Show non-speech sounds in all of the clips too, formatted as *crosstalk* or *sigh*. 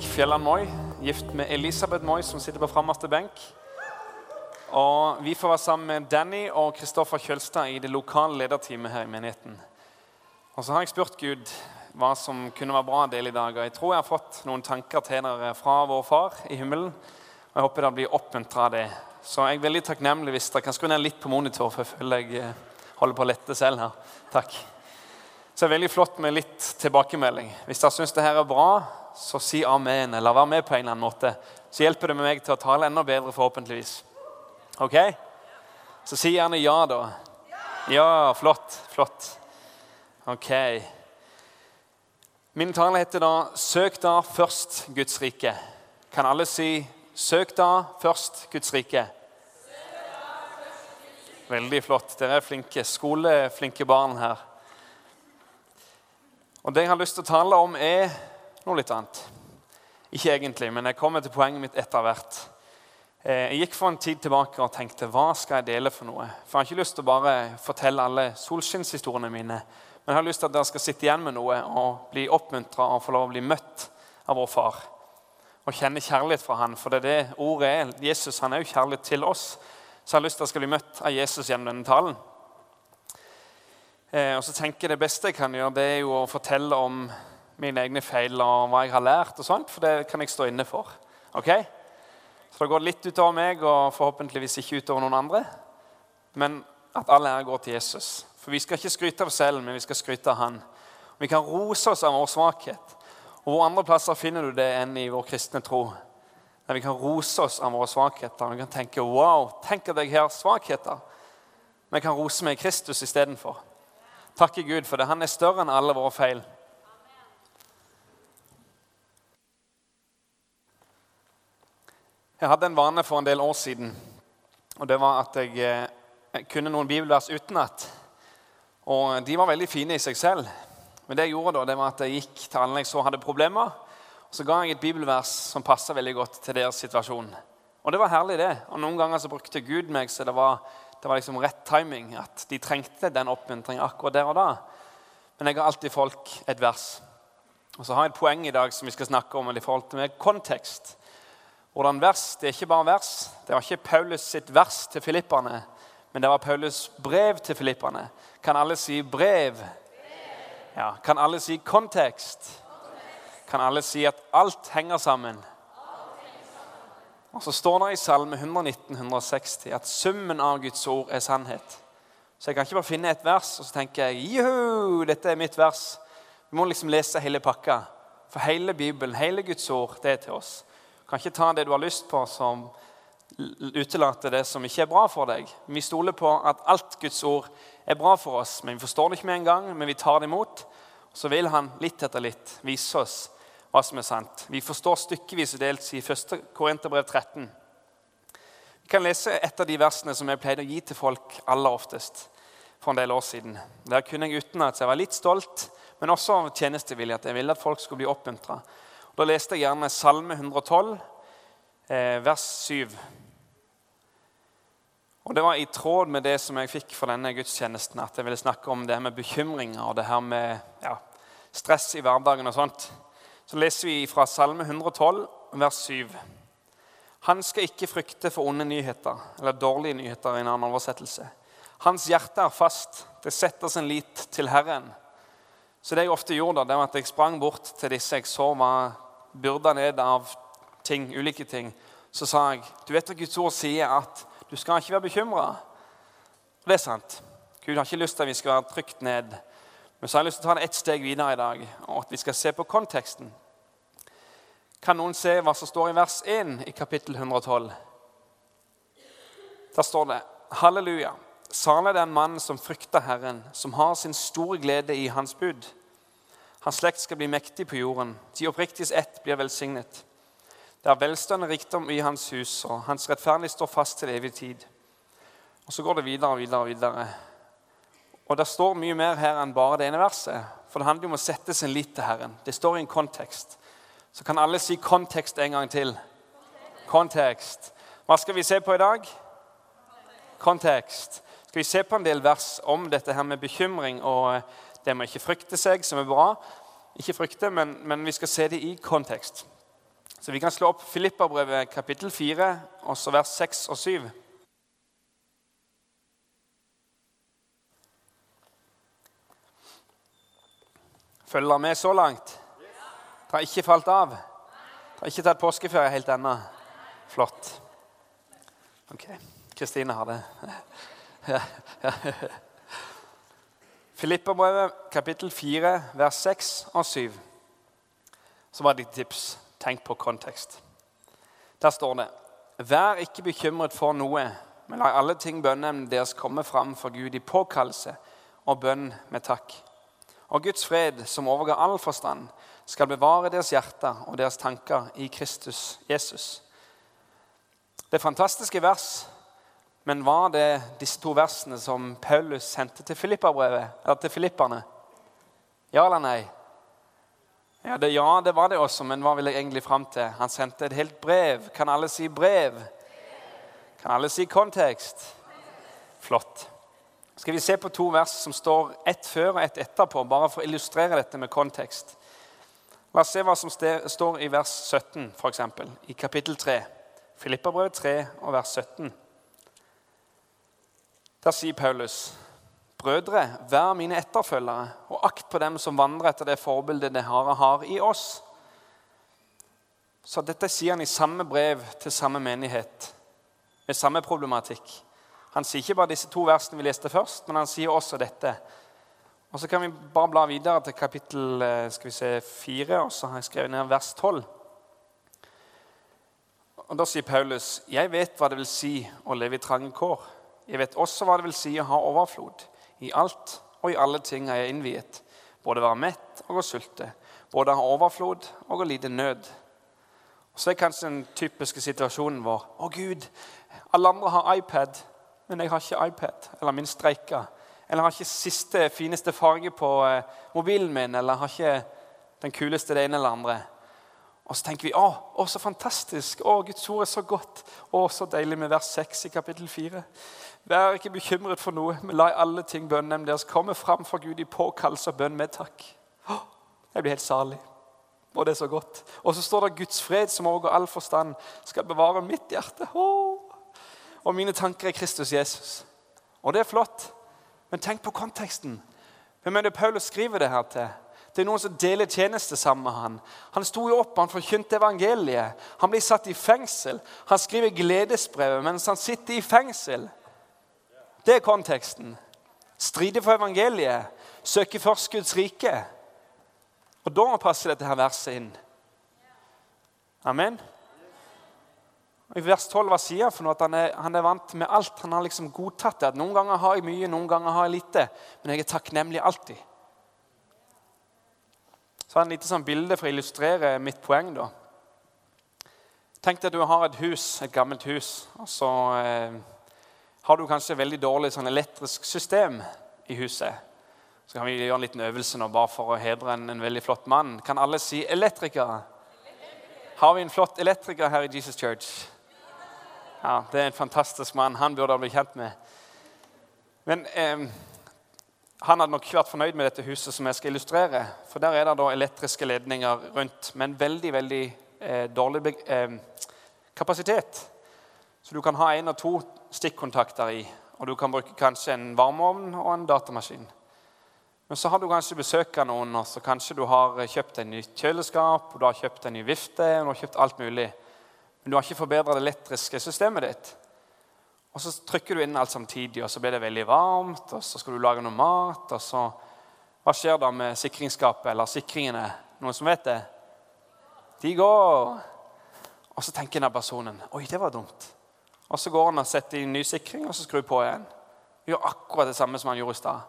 Erik Fjelland Moi, gift med Elisabeth Moi, som sitter på fremmeste benk. Og Vi får være sammen med Danny og Kristoffer Kjølstad i det lokale lederteamet her i menigheten. Og Så har jeg spurt Gud hva som kunne være bra del i dag. Og jeg tror jeg har fått noen tanker til dere fra vår Far i himmelen. Og Jeg håper dere blir oppmuntra av det. Så jeg er veldig takknemlig hvis dere kan skru ned litt på monitor, for jeg føler jeg eh, holder på å lette selv her. Takk. Så det er veldig flott med litt tilbakemelding. Hvis dere syns det her er bra, så si amen, eller vær med på en eller annen måte. Så hjelper det med meg til å tale enda bedre, forhåpentligvis. Ok? Så si gjerne ja, da. Ja, flott. Flott. Ok. Min tale heter da 'Søk da først Guds rike'. Kan alle si 'Søk da først Guds rike'? Veldig flott. Dere er flinke. Skoleflinke barn her. Og Det jeg har lyst til å tale om, er noe litt annet. Ikke egentlig, men jeg kommer til poenget mitt etter hvert. Eh, jeg gikk for en tid tilbake og tenkte hva skal jeg dele for noe? For Jeg har ikke lyst til å bare fortelle alle solskinnshistoriene mine. Men jeg har lyst til at dere skal sitte igjen med noe og bli oppmuntra og få lov å bli møtt av vår far. Og kjenne kjærlighet fra han, for det er det ordet er. Jesus han er jo kjærlighet til oss. Så jeg har lyst til at dere skal bli møtt av Jesus gjennom denne talen. Eh, og så tenker jeg Det beste jeg kan gjøre, det er jo å fortelle om mine egne feil og hva jeg har lært. og sånt, For det kan jeg stå inne for. Ok? Så det går litt utover meg og forhåpentligvis ikke utover noen andre. Men at all ære går til Jesus. For vi skal ikke skryte av oss selv, men vi skal skryte av Han. Vi kan rose oss av vår svakhet. Og Hvor andre plasser finner du det enn i vår kristne tro? Der vi kan rose oss av våre svakheter. Vi kan tenke wow, tenk at jeg har svakheter. Men jeg kan rose meg i Kristus istedenfor. Takke Gud for det. Han er større enn alle våre feil. Jeg hadde en vane for en del år siden. og Det var at jeg, eh, jeg kunne noen bibelvers utenat. Og de var veldig fine i seg selv. Men det jeg gjorde da, det var at jeg gikk til alle jeg så hadde problemer. Og så ga jeg et bibelvers som passa veldig godt til deres situasjon. Og det var herlig, det. Og noen ganger så brukte Gud meg så det var, det var liksom rett timing. At de trengte den oppmuntringen akkurat der og da. Men jeg ga alltid folk et vers. Og så har jeg et poeng i dag som vi skal snakke om i forhold til meg, kontekst. Hvordan vers, Det er ikke bare vers. Det var ikke Paulus sitt vers til filipperne, men det var Paulus brev til filipperne. Kan alle si brev? Ja. Kan alle si kontekst? Kan alle si at alt henger sammen? Og Så står det i Salme 119-160 at summen av Guds ord er sannhet. Så jeg kan ikke bare finne et vers og så tenker jeg, juhu, dette er mitt vers. Vi må liksom lese hele pakka. For hele Bibelen, hele Guds ord, det er til oss. Kan ikke ta det du har lyst på, som utelater det som ikke er bra for deg. Vi stoler på at alt Guds ord er bra for oss, men vi forstår det ikke med en gang. Men vi tar det imot. Så vil han litt etter litt vise oss hva som er sant. Vi forstår stykkevis og delt i 1. Korinterbrev 13. Vi kan lese et av de versene som jeg pleide å gi til folk aller oftest for en del år siden. Der kunne jeg utenat, så jeg var litt stolt, men også av tjenestevilje. At jeg ville at folk skulle bli oppmuntra. Da leste jeg gjerne Salme 112, eh, vers 7. Og Det var i tråd med det som jeg fikk fra denne gudstjenesten, at jeg ville snakke om det her med bekymringer og det her med ja, stress i hverdagen og sånt. Så leser vi fra Salme 112, vers 7. Han skal ikke frykte for onde nyheter, eller dårlige nyheter i en annen oversettelse. Hans hjerte er fast. Det setter sin lit til Herren. Så det jeg ofte gjorde, det var at jeg sprang bort til disse jeg så var byrda ned av ting, ulike ting. Så sa jeg du vet at Guds ord sier at du skal ikke være bekymra. Det er sant. Gud har ikke lyst til at vi skal være trygt ned. Men så har jeg lyst til å ta det ett steg videre i dag, og at vi skal se på konteksten. Kan noen se hva som står i vers 1 i kapittel 112? Der står det Halleluja. Salig den mann som frykter Herren, som har sin store glede i Hans bud. Hans slekt skal bli mektig på jorden. De oppriktiges ett blir velsignet. Det er velstand rikdom i hans hus, og hans rettferdighet står fast til evig tid. Og Så går det videre og videre. og videre. Og Det står mye mer her enn bare det ene verset. For det handler om å sette sin lit til Herren. Det står i en kontekst. Så kan alle si kontekst en gang til. Kontekst. Hva skal vi se på i dag? Kontekst. Skal vi se på en del vers om dette her med bekymring og det med å ikke frykte seg, som er bra. Ikke frykte, men, men vi skal se det i kontekst. Så vi kan slå opp Filipperbrevet kapittel 4, også vers 6 og 7. Følger med så langt? Det har ikke falt av? Det har ikke tatt påskeferie helt ennå? Flott. Ok. Kristine har det. *laughs* Ja, ja. Filipperbrevet kapittel 4, vers 6 og 7. Så var det et tips. Tenk på kontekst. Der står det Vær ikke bekymret for noe, men la alle ting bønneemnene deres komme fram for Gud i påkallelse og bønn med takk. Og Guds fred, som overgår all forstand, skal bevare deres hjerter og deres tanker i Kristus Jesus. Det fantastiske vers, men var det disse to versene som Paulus sendte til til filipperne? Ja eller nei? Ja det, ja, det var det også, men hva vil jeg egentlig fram til? Han sendte et helt brev. Kan alle si brev? Kan alle si kontekst? Flott. Skal vi se på to vers som står ett før og ett etterpå, bare for å illustrere dette med kontekst. La oss se hva som står i vers 17, f.eks. I kapittel 3. Filippabrevet 3 og vers 17. Der sier Paulus Brødre, vær mine etterfølgere, og akt på dem som vandrer etter det forbildet det har, har i oss. Så dette sier han i samme brev til samme menighet, med samme problematikk. Han sier ikke bare disse to versene vi leste først, men han sier også dette. Og Så kan vi bare bla videre til kapittel eh, skal vi se, 4, og så har jeg skrevet ned vers 12. Og Da sier Paulus.: Jeg vet hva det vil si å leve i trange kår. Jeg vet også hva det vil si å ha overflod. I alt og i alle ting er jeg innviet, både å være mett og å sulte, både å ha overflod og å lide nød. Så er kanskje den typiske situasjonen vår Å, Gud, alle andre har iPad, men jeg har ikke iPad. Eller min streika. Eller har ikke siste, fineste farge på eh, mobilen min. Eller har ikke den kuleste det ene eller andre. Og så tenker vi å, å så fantastisk. Å, Guds ord er så godt. Å, så deilig med vers 6 i kapittel 4. Vær ikke bekymret for noe, men la alle ting bønnen deres komme fram for Gud i påkallelse og bønn med takk. Jeg blir helt salig. Og det er så godt. Og så står det Guds fred, som overgår all forstand, skal bevare mitt hjerte. Og mine tanker er Kristus Jesus. Og det er flott. Men tenk på konteksten. Hvem er det Paulus skriver det her til? Er noen som deler tjeneste sammen med han. Han sto jo opp, han forkynte evangeliet. Han blir satt i fengsel. Han skriver gledesbrevet mens han sitter i fengsel. Det er konteksten. Stride for evangeliet. Søke først Guds rike. Og da passer dette her verset inn. Amen. I vers 12 hva sier han for noe? At han er, han er, vant med alt. Han har liksom godtatt det. at Noen ganger har jeg mye, noen ganger har jeg lite. Men jeg er takknemlig alltid. Så har jeg et lite sånn bilde for å illustrere mitt poeng. da. Tenk deg at du har et hus, et gammelt hus. og så... Eh, har du kanskje et veldig dårlig sånn elektrisk system i huset. Så kan vi gjøre en liten øvelse nå bare for å hedre en, en veldig flott mann. Kan alle si elektriker? Har vi en flott elektriker her i Jesus Church? Ja, Det er en fantastisk mann. Han burde ha blitt kjent med. Men eh, han hadde nok ikke vært fornøyd med dette huset som jeg skal illustrere. For der er det da elektriske ledninger rundt, men veldig, veldig eh, dårlig eh, kapasitet. Så du kan ha én og to stikkontakter i. Og du kan bruke kanskje en varmeovn og en datamaskin. Men så har du kanskje besøk av noen, og så kanskje du har kjøpt en nytt kjøleskap, og du har kjøpt en ny vifte, og du har kjøpt alt mulig. Men du har ikke forbedret det elektriske systemet ditt. Og så trykker du inn alt samtidig, og så blir det veldig varmt, og så skal du lage noe mat, og så Hva skjer da med sikringsskapet eller sikringene? Noen som vet det? De går. Og så tenker denne personen Oi, det var dumt. Og Så går han og setter inn ny sikring og så skrur på igjen. Gjør akkurat det samme som han gjorde i stad.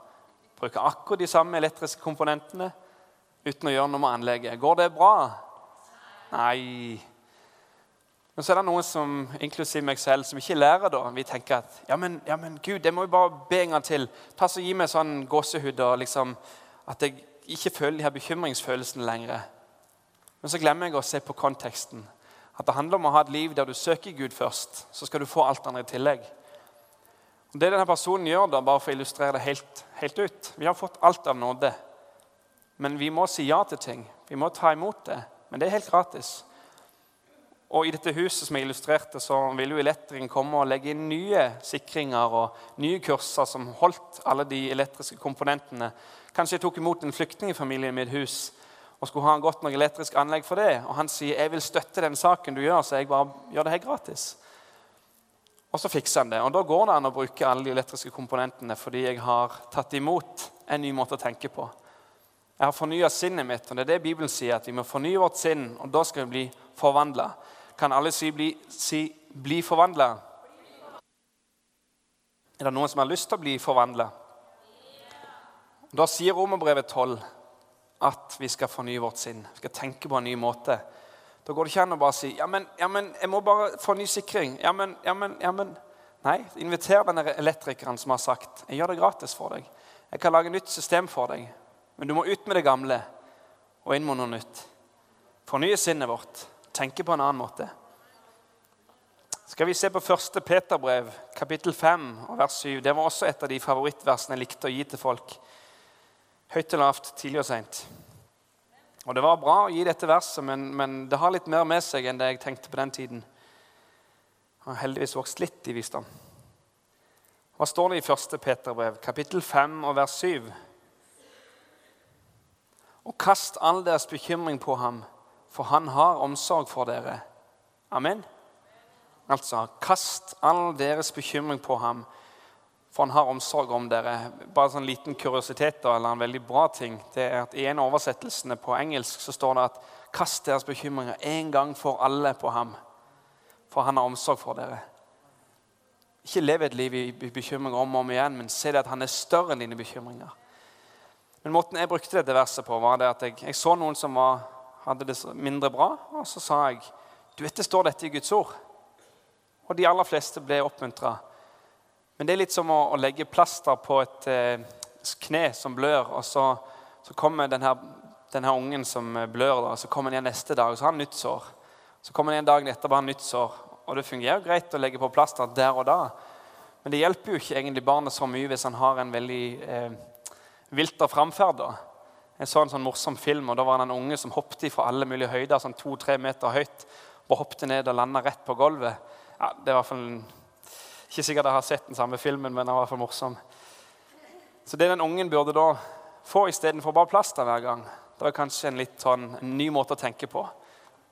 Bruker akkurat de samme elektriske komponentene uten å gjøre noe med anlegget. Går det bra? Nei. Men så er det noen som, inklusiv meg selv, som ikke lærer. da. Vi tenker at ja men, ja, men Gud, det må jo bare be en gang til. Ta så Gi meg sånn gåsehud og liksom, at jeg ikke føler de her bekymringsfølelsene lenger. Men så glemmer jeg å se på konteksten. At det handler om å ha et liv der du søker Gud først. Så skal du få alt andre i tillegg. Og det denne personen gjør, da, bare for å illustrere det helt, helt ut Vi har fått alt av nåde. Men vi må si ja til ting. Vi må ta imot det. Men det er helt gratis. Og I dette huset som jeg illustrerte, så vil jo elektrikeren komme og legge inn nye sikringer og nye kurser som holdt alle de elektriske komponentene. Kanskje jeg tok imot en flyktningfamilie i mitt hus og skulle ha en godt nok elektrisk anlegg for det. Og han sier jeg vil støtte den saken du gjør, så jeg bare gjør det her gratis. Og så fikser han det. Og da går det an å bruke alle de elektriske komponentene fordi jeg har tatt imot en ny måte å tenke på. Jeg har fornya sinnet mitt, og det er det Bibelen sier, at vi må fornye vårt sinn, og da skal vi bli forvandla. Kan alle si 'bli, si, bli forvandla'? Er det noen som har lyst til å bli forvandla? Da sier Romerbrevet 12 at vi skal fornye vårt sinn. Vi skal tenke på en ny måte. Da går det ikke an å bare si ja men, ja, men jeg må bare få ny sikring. Ja, men, ja, men, ja, men. Nei, inviter denne elektrikeren som har sagt jeg gjør det gratis for deg. Jeg kan lage nytt system for deg. Men du må ut med det gamle og inn med noe nytt. Fornye sinnet vårt tenker på en annen måte. Skal vi se på 1. Peterbrev, kapittel 5, og vers 7. Det var også et av de favorittversene jeg likte å gi til folk. Høyt og lavt, tidlig og seint. Og Det var bra å gi dette verset, men, men, det har litt mer med seg enn det jeg tenkte på den tiden. Jeg har heldigvis vokst litt i visdom. Hva står det i 1. Peterbrev, kapittel 5 og vers 7? Og kast all deres bekymring på ham for han har omsorg for dere. Amen. Altså, kast all deres bekymring på ham, for han har omsorg om dere. Bare sånn liten kuriositet eller en veldig bra ting, det er at I en av oversettelsene på engelsk så står det at 'kast deres bekymringer en gang for alle på ham', for han har omsorg for dere. Ikke lev et liv i bekymringer om og om igjen, men se det at han er større enn dine bekymringer. Men Måten jeg brukte dette verset på, var det at jeg, jeg så noen som var hadde det mindre bra. Og så sa jeg du vet det står dette i Guds ord. Og de aller fleste ble oppmuntra. Men det er litt som å, å legge plaster på et eh, kne som blør, og så, så kommer denne, denne, ungen som blør, da, så kommer han igjen neste dag, og så har han nytt sår. Så kommer han igjen dagen etterpå og har nytt sår. Og det fungerer greit å legge på plaster der og da. Men det hjelper jo ikke egentlig barnet så mye hvis han har en veldig eh, vilter framferd. Jeg så en sånn morsom film, og da var det en unge som hoppet fra alle mulige høyder. sånn to-tre meter høyt, og hoppet ned og landa rett på gulvet. Ja, det er i hvert fall Ikke sikkert jeg har sett den samme filmen, men den var i hvert fall morsom. Så det den ungen burde da få istedenfor bare plaster hver gang, det var kanskje en litt sånn en ny måte å tenke på.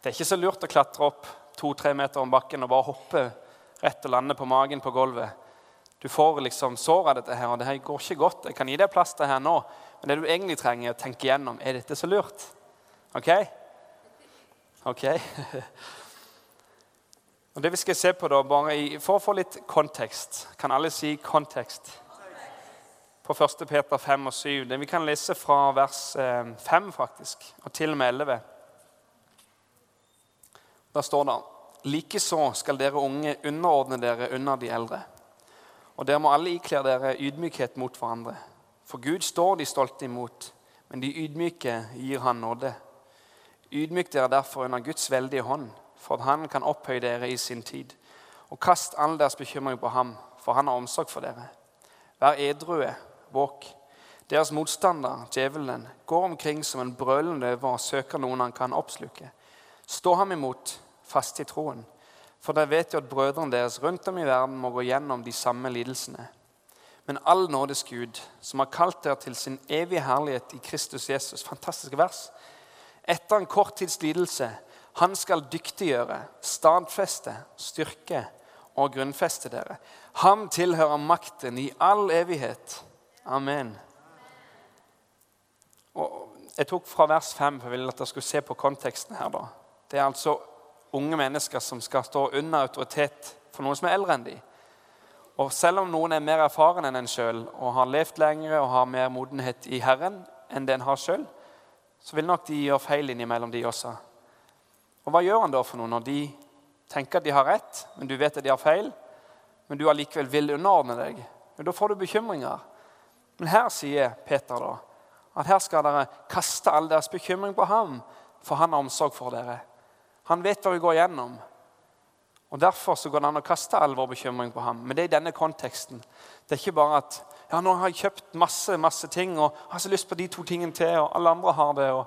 Det er ikke så lurt å klatre opp to-tre meter om bakken og bare hoppe rett og lande på magen på gulvet. Du får liksom sår av dette her, og det her går ikke godt. Jeg kan gi deg plaster her nå, men det du egentlig trenger, er å tenke igjennom er dette så lurt. OK? Ok? *laughs* Og det vi skal se på da, bare i, For å få litt kontekst Kan alle si kontekst? På 1. Peter 5 og 7. Det vi kan lese fra vers 5 eh, faktisk, og til og med 11. Da står det Likeså skal dere unge underordne dere under de eldre. Og dere må alle ikle dere ydmykhet mot hverandre. For Gud står de stolte imot, men de ydmyke gir Han nåde. Ydmyk dere derfor under Guds veldige hånd, for at Han kan opphøye dere i sin tid. Og kast all deres bekymring på ham, for han har omsorg for dere. Vær edrue, våk. Deres motstander, djevelen, går omkring som en brølende løve og søker noen han kan oppsluke. Stå ham imot, fast i troen. For dere vet jo at brødrene deres rundt om i verden må gå gjennom de samme lidelsene. Men all nådes Gud, som har kalt dere til sin evige herlighet i Kristus Jesus Fantastiske vers. Etter en kort tids lidelse, han skal dyktiggjøre, stadfeste, styrke og grunnfeste dere. Ham tilhører makten i all evighet. Amen. Og jeg tok fra vers 5, for jeg ville at dere skulle se på konteksten her. da. Det er altså unge mennesker som skal stå under autoritet for noen som er eldre enn dem. Og selv om noen er mer erfaren enn en sjøl og har levd lengre og har mer modenhet i Herren enn det en har sjøl, så vil nok de gjøre feil innimellom, de også. Og hva gjør han da for noe når de tenker at de har rett, men du vet at de har feil, men du allikevel vil underordne deg? Men da får du bekymringer. Men her sier Peter da, at her skal dere kaste all deres bekymring på ham, for han har omsorg for dere. Han vet hva vi går gjennom. Og Derfor så går det an å kaste all vår bekymring på ham. Men det er i denne konteksten. Det er ikke bare at ja, nå har jeg kjøpt masse masse ting og har så lyst på de to tingene til, og alle andre har det. og,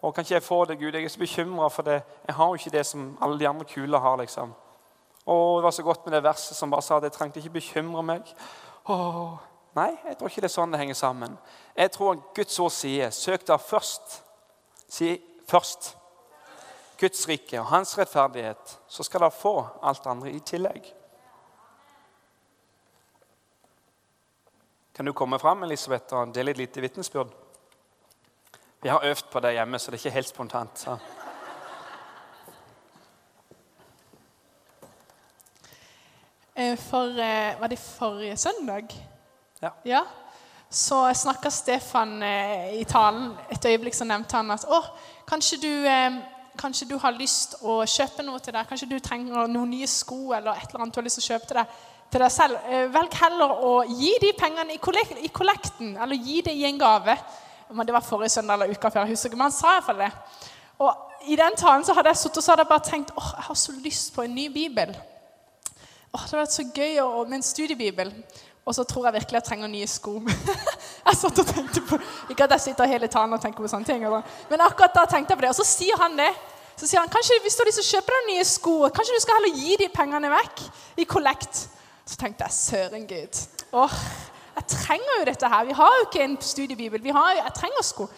og kan ikke jeg få det, Gud? Jeg er så bekymra for det. Jeg har jo ikke det som alle de andre kule har. liksom. Å, det var så godt med det verset som bare sa at jeg trengte ikke bekymre meg. Åh, nei, jeg tror ikke det er sånn det henger sammen. Jeg tror Guds ord sier 'søk da først'. Si først. Guds rike og hans rettferdighet, så skal dere få alt andre i tillegg. Kan du komme fram Elisabeth, og dele et lite vitnesbyrd? Vi har øvd på det hjemme, så det er ikke helt spontant. Så. Eh, for eh, Var det forrige søndag? Ja. ja. Så snakka Stefan eh, i talen et øyeblikk så nevnte han at å, kanskje du, kanskje du har lyst å kjøpe noe til deg. Kanskje du trenger noen nye sko eller et eller annet du har lyst til å kjøpe til deg, til deg selv. Velg heller å gi de pengene i kollekten, eller gi det i en gave. Om det var forrige søndag eller uka før. jeg husker ikke, men han sa iallfall det. Og I den talen så hadde jeg suttet og så hadde jeg bare tenkt åh, jeg har så lyst på en ny bibel. Åh, det hadde vært så gøy å, med en studiebibel. Og så tror jeg virkelig jeg trenger nye sko. *laughs* jeg satt og tenkte på, Ikke at jeg sitter hele talen og tenker på sånne ting, men akkurat da tenkte jeg på det. Og så sier han det. Så sier han kanskje hvis du har lyst til å kjøpe deg nye sko, kanskje du skal heller gi de pengene vekk i kollekt. Så tenkte jeg søren, Gud. Åh, jeg trenger jo dette her. Vi har jo ikke en studiebibel. Vi har jo, jeg trenger sko.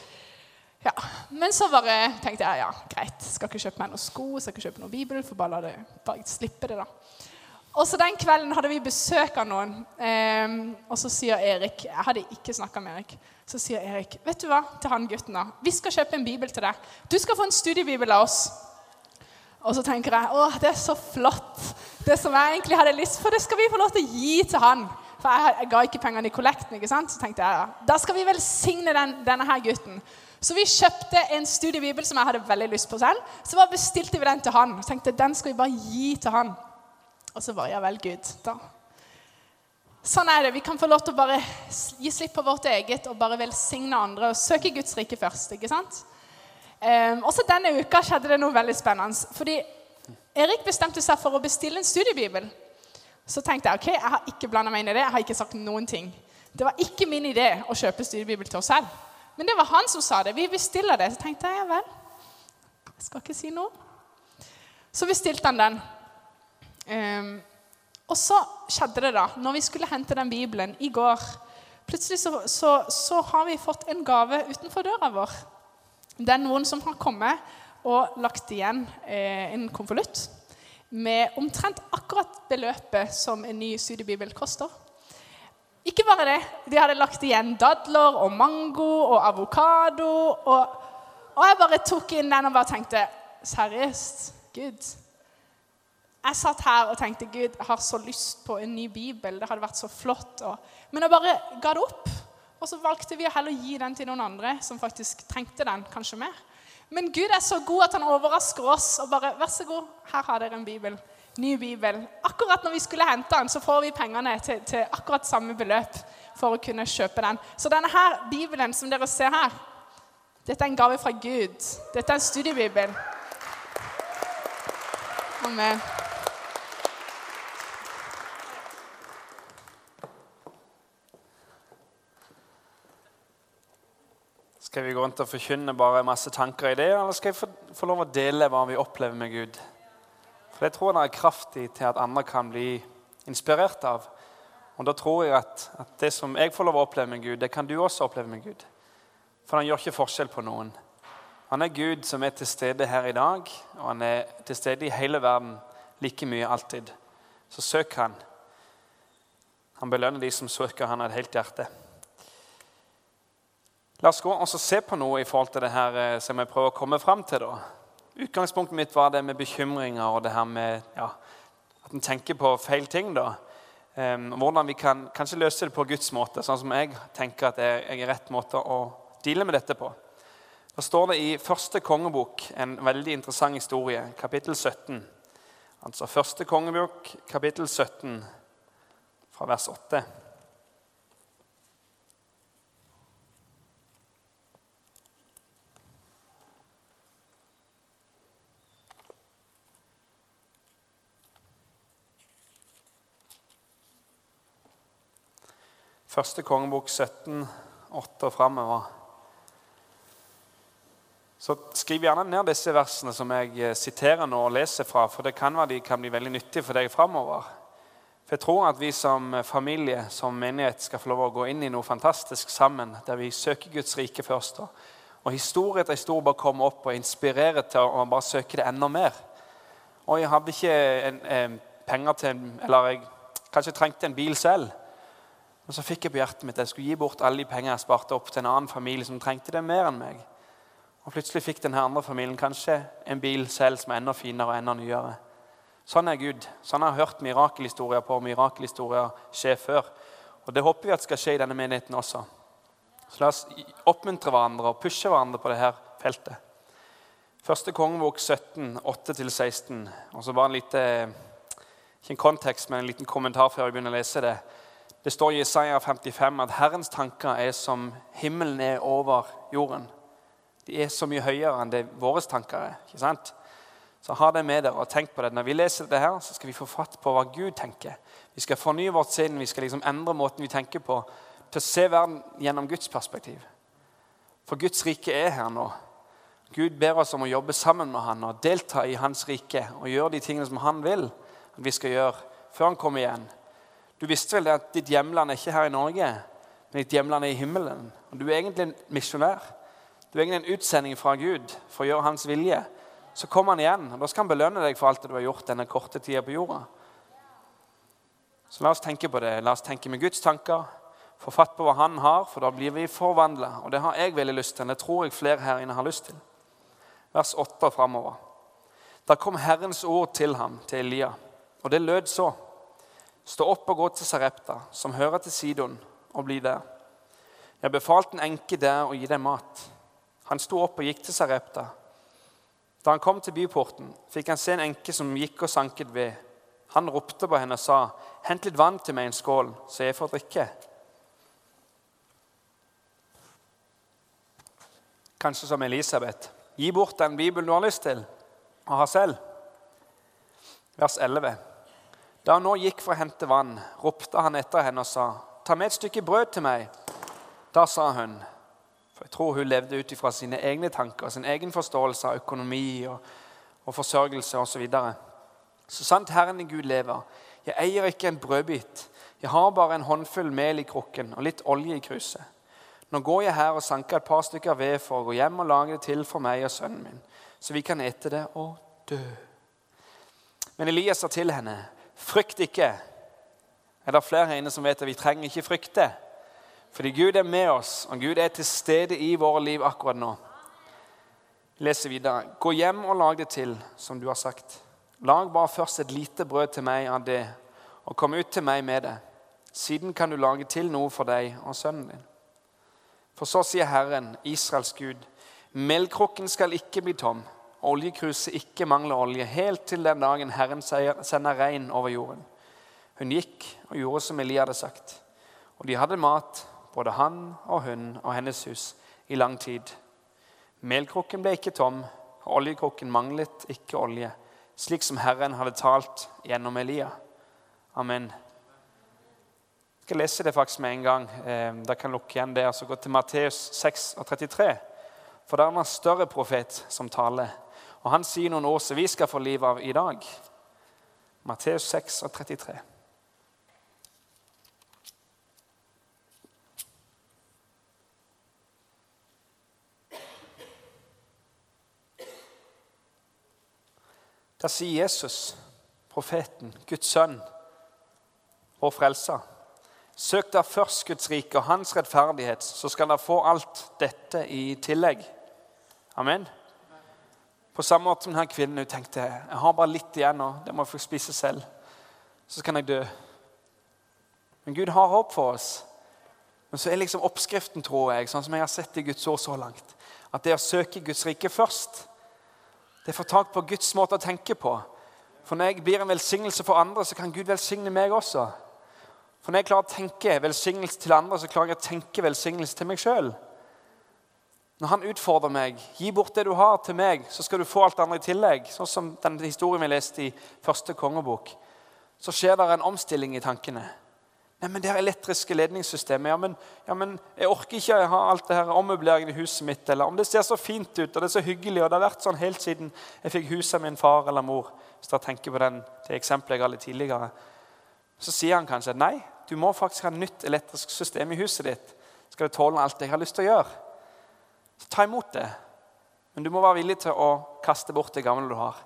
Ja, Men så bare tenkte jeg ja, greit. Skal ikke kjøpe meg noen sko, skal ikke kjøpe noen bibel. for bare la det, bare slippe det da. Og så Den kvelden hadde vi besøk av noen. Eh, og så sier Erik Jeg hadde ikke snakka med Erik. Så sier Erik vet du hva, til han gutten da, vi skal kjøpe en bibel til deg. Du skal få en studiebibel av oss. Og så tenker jeg å, det er så flott. Det som jeg egentlig hadde lyst for, det skal vi få lov til å gi til han. For jeg, jeg ga ikke pengene i kollekten. ikke sant? Så tenkte jeg ja, da skal vi velsigne den, denne her gutten. Så vi kjøpte en studiebibel som jeg hadde veldig lyst på selv. Så bare bestilte vi den til han. Og tenkte den skal vi bare gi til han. Og så bare Ja vel, Gud. da. Sånn er det. Vi kan få lov til å bare gi slipp på vårt eget og bare velsigne andre og søke Guds rike først. ikke sant? Um, også denne uka skjedde det noe veldig spennende. Fordi Erik bestemte seg for å bestille en studiebibel. Så tenkte jeg ok, jeg har ikke blanda meg inn i det. Jeg har ikke sagt noen ting. Det var ikke min idé å kjøpe studiebibel til oss selv. Men det var han som sa det. Vi bestiller det. Så tenkte jeg ja vel. Jeg skal ikke si noe. Så bestilte han den. Um, og så skjedde det, da. Når vi skulle hente den Bibelen i går Plutselig så, så, så har vi fått en gave utenfor døra vår. Det er noen som har kommet og lagt igjen eh, en konvolutt med omtrent akkurat beløpet som en ny studiebibel koster. Ikke bare det. De hadde lagt igjen dadler og mango og avokado. Og, og jeg bare tok inn den og bare tenkte Seriøst? Gud? Jeg satt her og tenkte Gud, jeg har så lyst på en ny bibel. Det hadde vært så flott. Men jeg bare ga det opp. Og så valgte vi å heller gi den til noen andre som faktisk trengte den kanskje mer. Men Gud er så god at han overrasker oss og bare Vær så god, her har dere en bibel. Ny bibel. Akkurat når vi skulle hente den, så får vi pengene til, til akkurat samme beløp for å kunne kjøpe den. Så denne her bibelen som dere ser her, dette er en gave fra Gud. Dette er en studiebibel. Amen. Skal vi gå rundt og forkynne bare masse tanker i det, eller skal jeg få, få lov å dele hva vi opplever med Gud? For det tror jeg det er kraft i til at andre kan bli inspirert av. Og da tror jeg at, at, det som jeg får lov å oppleve med Gud, det kan du også oppleve med Gud. For han gjør ikke forskjell på noen. Han er Gud som er til stede her i dag, og han er til stede i hele verden like mye alltid. Så søk han. Han belønner de som søker han av et helt hjerte. La oss gå og se på noe i forhold til det her eh, som jeg prøver å komme fram til. da. Utgangspunktet mitt var det med bekymringer og det her med ja, at en tenker på feil ting. da. Um, hvordan vi kan kanskje løse det på Guds måte, sånn som jeg tenker at er, er rett måte å deale med dette på. Da står det i første kongebok en veldig interessant historie, kapittel 17. Altså første kongebok, kapittel 17, fra vers 8. Første kongebok 17, 8 og framover. Så skriv gjerne ned disse versene som jeg eh, siterer nå og leser fra, for det kan være de kan bli veldig nyttige for deg framover. For jeg tror at vi som familie, som menighet, skal få lov å gå inn i noe fantastisk sammen, der vi søker Guds rike først. Og historie etter historie bare kommer opp og inspirerer til å bare søke det enda mer. Og jeg hadde ikke en, en, penger til Eller jeg kanskje trengte en bil selv. Men så fikk jeg på hjertet mitt at jeg skulle gi bort alle de pengene jeg sparte opp til en annen familie som trengte det mer enn meg. Og plutselig fikk denne andre familien kanskje en bil selv som er enda finere og enda nyere. Sånn er Gud. Sånn har jeg hørt mirakelhistorier på mirakelhistorier skje før. Og Det håper vi at skal skje i denne menigheten også. Så La oss oppmuntre hverandre og pushe hverandre på dette feltet. Første kongebok 17, 8-16. Og så bare en lite, Ikke en kontekst, men en liten kommentar før jeg begynner å lese det. Det står i Isaiah 55 at Herrens tanker er som himmelen er over jorden. De er så mye høyere enn det våre tanker er. ikke sant? Så ha det med dere og tenk på det. Når vi leser dette, her, så skal vi få fatt på hva Gud tenker. Vi skal fornye vårt sinn, vi skal liksom endre måten vi tenker på, til å se verden gjennom Guds perspektiv. For Guds rike er her nå. Gud ber oss om å jobbe sammen med han og delta i hans rike og gjøre de tingene som han vil at vi skal gjøre før han kommer igjen. Du visste vel at ditt hjemland er ikke her i Norge, men ditt hjemland er i himmelen. Og Du er egentlig en misjonær. Du er egentlig en utsending fra Gud for å gjøre hans vilje. Så kommer han igjen, og da skal han belønne deg for alt det du har gjort denne korte tida på jorda. Så la oss tenke på det. La oss tenke med Guds tanker. Få fatt på hva han har, for da blir vi forvandla. Og det har jeg veldig lyst til. Det tror jeg flere her inne har lyst til. Vers 8 framover. Da kom Herrens ord til ham, til Elia, og det lød så. Stå opp og gå til Sarepta, som hører til Sidon, og bli der. Jeg befalte en enke der å gi deg mat. Han sto opp og gikk til Sarepta. Da han kom til byporten, fikk han se en enke som gikk og sanket ved. Han ropte på henne og sa, 'Hent litt vann til meg i en skål, så jeg får drikke.' Kanskje som Elisabeth. Gi bort den bibelen du har lyst til og har selv. Vers 11. Da hun nå gikk for å hente vann, ropte han etter henne og sa, 'Ta med et stykke brød til meg.' Da sa hun, for Jeg tror hun levde ut fra sine egne tanker, sin egen forståelse av økonomi og, og forsørgelse osv. Så, så sant Herren i Gud lever. Jeg eier ikke en brødbit. Jeg har bare en håndfull mel i krukken og litt olje i kruset. Nå går jeg her og sanker et par stykker ved for å gå hjem og lage det til for meg og sønnen min, så vi kan ete det og dø. Men Elias sa til henne, frykt ikke. Er det flere her inne som vet at vi trenger ikke frykte? Fordi Gud er med oss, og Gud er til stede i våre liv akkurat nå. Jeg leser videre. Gå hjem og lag det til, som du har sagt. Lag bare først et lite brød til meg av det, og kom ut til meg med det. Siden kan du lage til noe for deg og sønnen din. For så sier Herren, Israels Gud, melkrukken skal ikke bli tom, oljekruset ikke mangler olje, helt til den dagen Herren sender regn over jorden. Hun gikk og gjorde som Elia hadde sagt, og de hadde mat både han og hun og hennes hus, i lang tid. Melkrukken ble ikke tom, og oljekrukken manglet ikke olje, slik som Herren hadde talt gjennom Elia. Amen. Jeg skal lese det faktisk med en gang. Eh, da kan lukke igjen det og så gå til Matteus 6 og 33. For det er en større profet som taler. Og han sier noen ord som vi skal få liv av i dag. Matteus 6 og 33. Da sier Jesus, profeten, Guds sønn og frelser. Søk da først Guds rike og hans rettferdighet, så skal dere få alt dette i tillegg. Amen. På samme måte som denne kvinnen hun tenkte jeg har bare litt igjen nå, det må jeg få spise selv. Så kan jeg dø. Men Gud har håp for oss. Men så er liksom oppskriften, tror jeg, sånn som jeg har sett i Guds ord så langt, at det å søke Guds rike først det er å få tak på Guds måte å tenke på. For når jeg blir en velsignelse for andre, så kan Gud velsigne meg også. For når jeg klarer å tenke velsignelse til andre, så klarer jeg å tenke velsignelse til meg sjøl. Når han utfordrer meg, gi bort det du har, til meg, så skal du få alt det andre i tillegg. Sånn som den historien vi leste i første kongebok. Så skjer det en omstilling i tankene. Nei, men det er elektriske ledningssystemet ja men, ja, men jeg orker ikke å ha alt det her ommøbleringen i huset mitt. Eller om det ser så fint ut og det er så hyggelig, og det har vært sånn helt siden jeg fikk huset av min far eller mor. Hvis dere tenker på den, det eksempelet jeg ga litt tidligere. Så sier han kanskje nei, du må faktisk ha nytt elektrisk system i huset ditt. Skal det tåle alt det jeg har lyst til å gjøre? Så ta imot det. Men du må være villig til å kaste bort det gamle du har.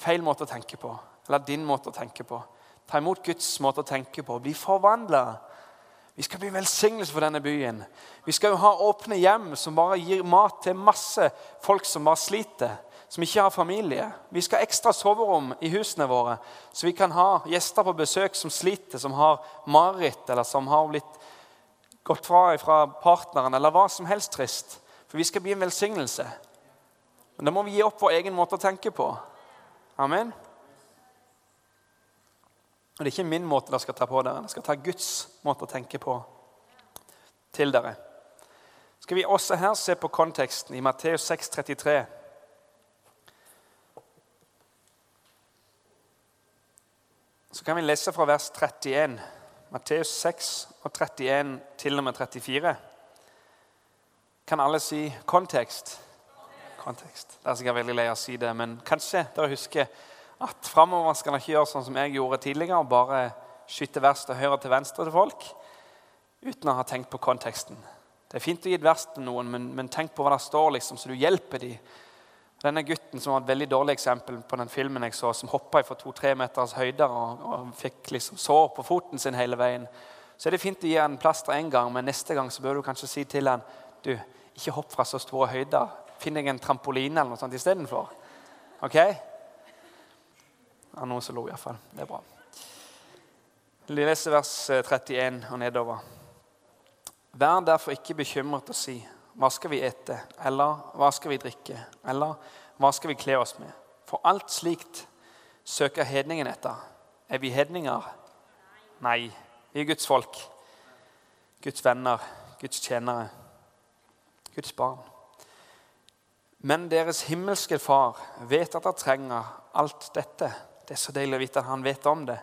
Feil måte å tenke på. Eller din måte å tenke på. Ta imot Guds måte å tenke på. Bli forvandla. Vi skal bli velsignelse for denne byen. Vi skal jo ha åpne hjem som bare gir mat til masse folk som bare sliter, som ikke har familie. Vi skal ha ekstra soverom i husene våre, så vi kan ha gjester på besøk som sliter, som har mareritt, eller som har blitt gått fra fra partneren, eller hva som helst trist. For vi skal bli en velsignelse. Men da må vi gi opp vår egen måte å tenke på. Amen. Og Det er ikke min måte dere skal ta på dere. Dere skal ta Guds måte å tenke på til dere. Skal vi også her se på konteksten i Matteus 6, 33. Så kan vi lese fra vers 31. Matteus 6 og 31 til og med 34. Kan alle si kontekst? Kontekst. Det er sikkert veldig lei å si det, men kanskje dere husker at framover skal dere ikke gjøre sånn som jeg gjorde tidligere, og bare skyte vers til høyre til venstre til folk uten å ha tenkt på konteksten. Det er fint å gi et vers til noen, men, men tenk på hva det står, liksom, så du hjelper dem. Denne gutten som var et veldig dårlig eksempel på den filmen jeg så, som hoppa fra to-tre meters høyder og, og, fikk liksom sår på foten sin hele veien, så er det fint å gi han plaster én gang, men neste gang så bør du kanskje si til han, du, ikke hopp fra så store høyder. Finn deg en trampoline eller noe sånt istedenfor. Ok? Ja, noen som lo, iallfall. Det er bra. Vi leser vers 31 eh, og nedover. Vær derfor ikke bekymret og si hva skal vi ete, eller hva skal vi drikke, eller hva skal vi kle oss med? For alt slikt søker hedningen etter. Er vi hedninger? Nei. Vi er Guds folk. Guds venner, Guds tjenere, Guds barn. Men deres himmelske Far vet at dere trenger alt dette. Det er så deilig å vite at han vet om det.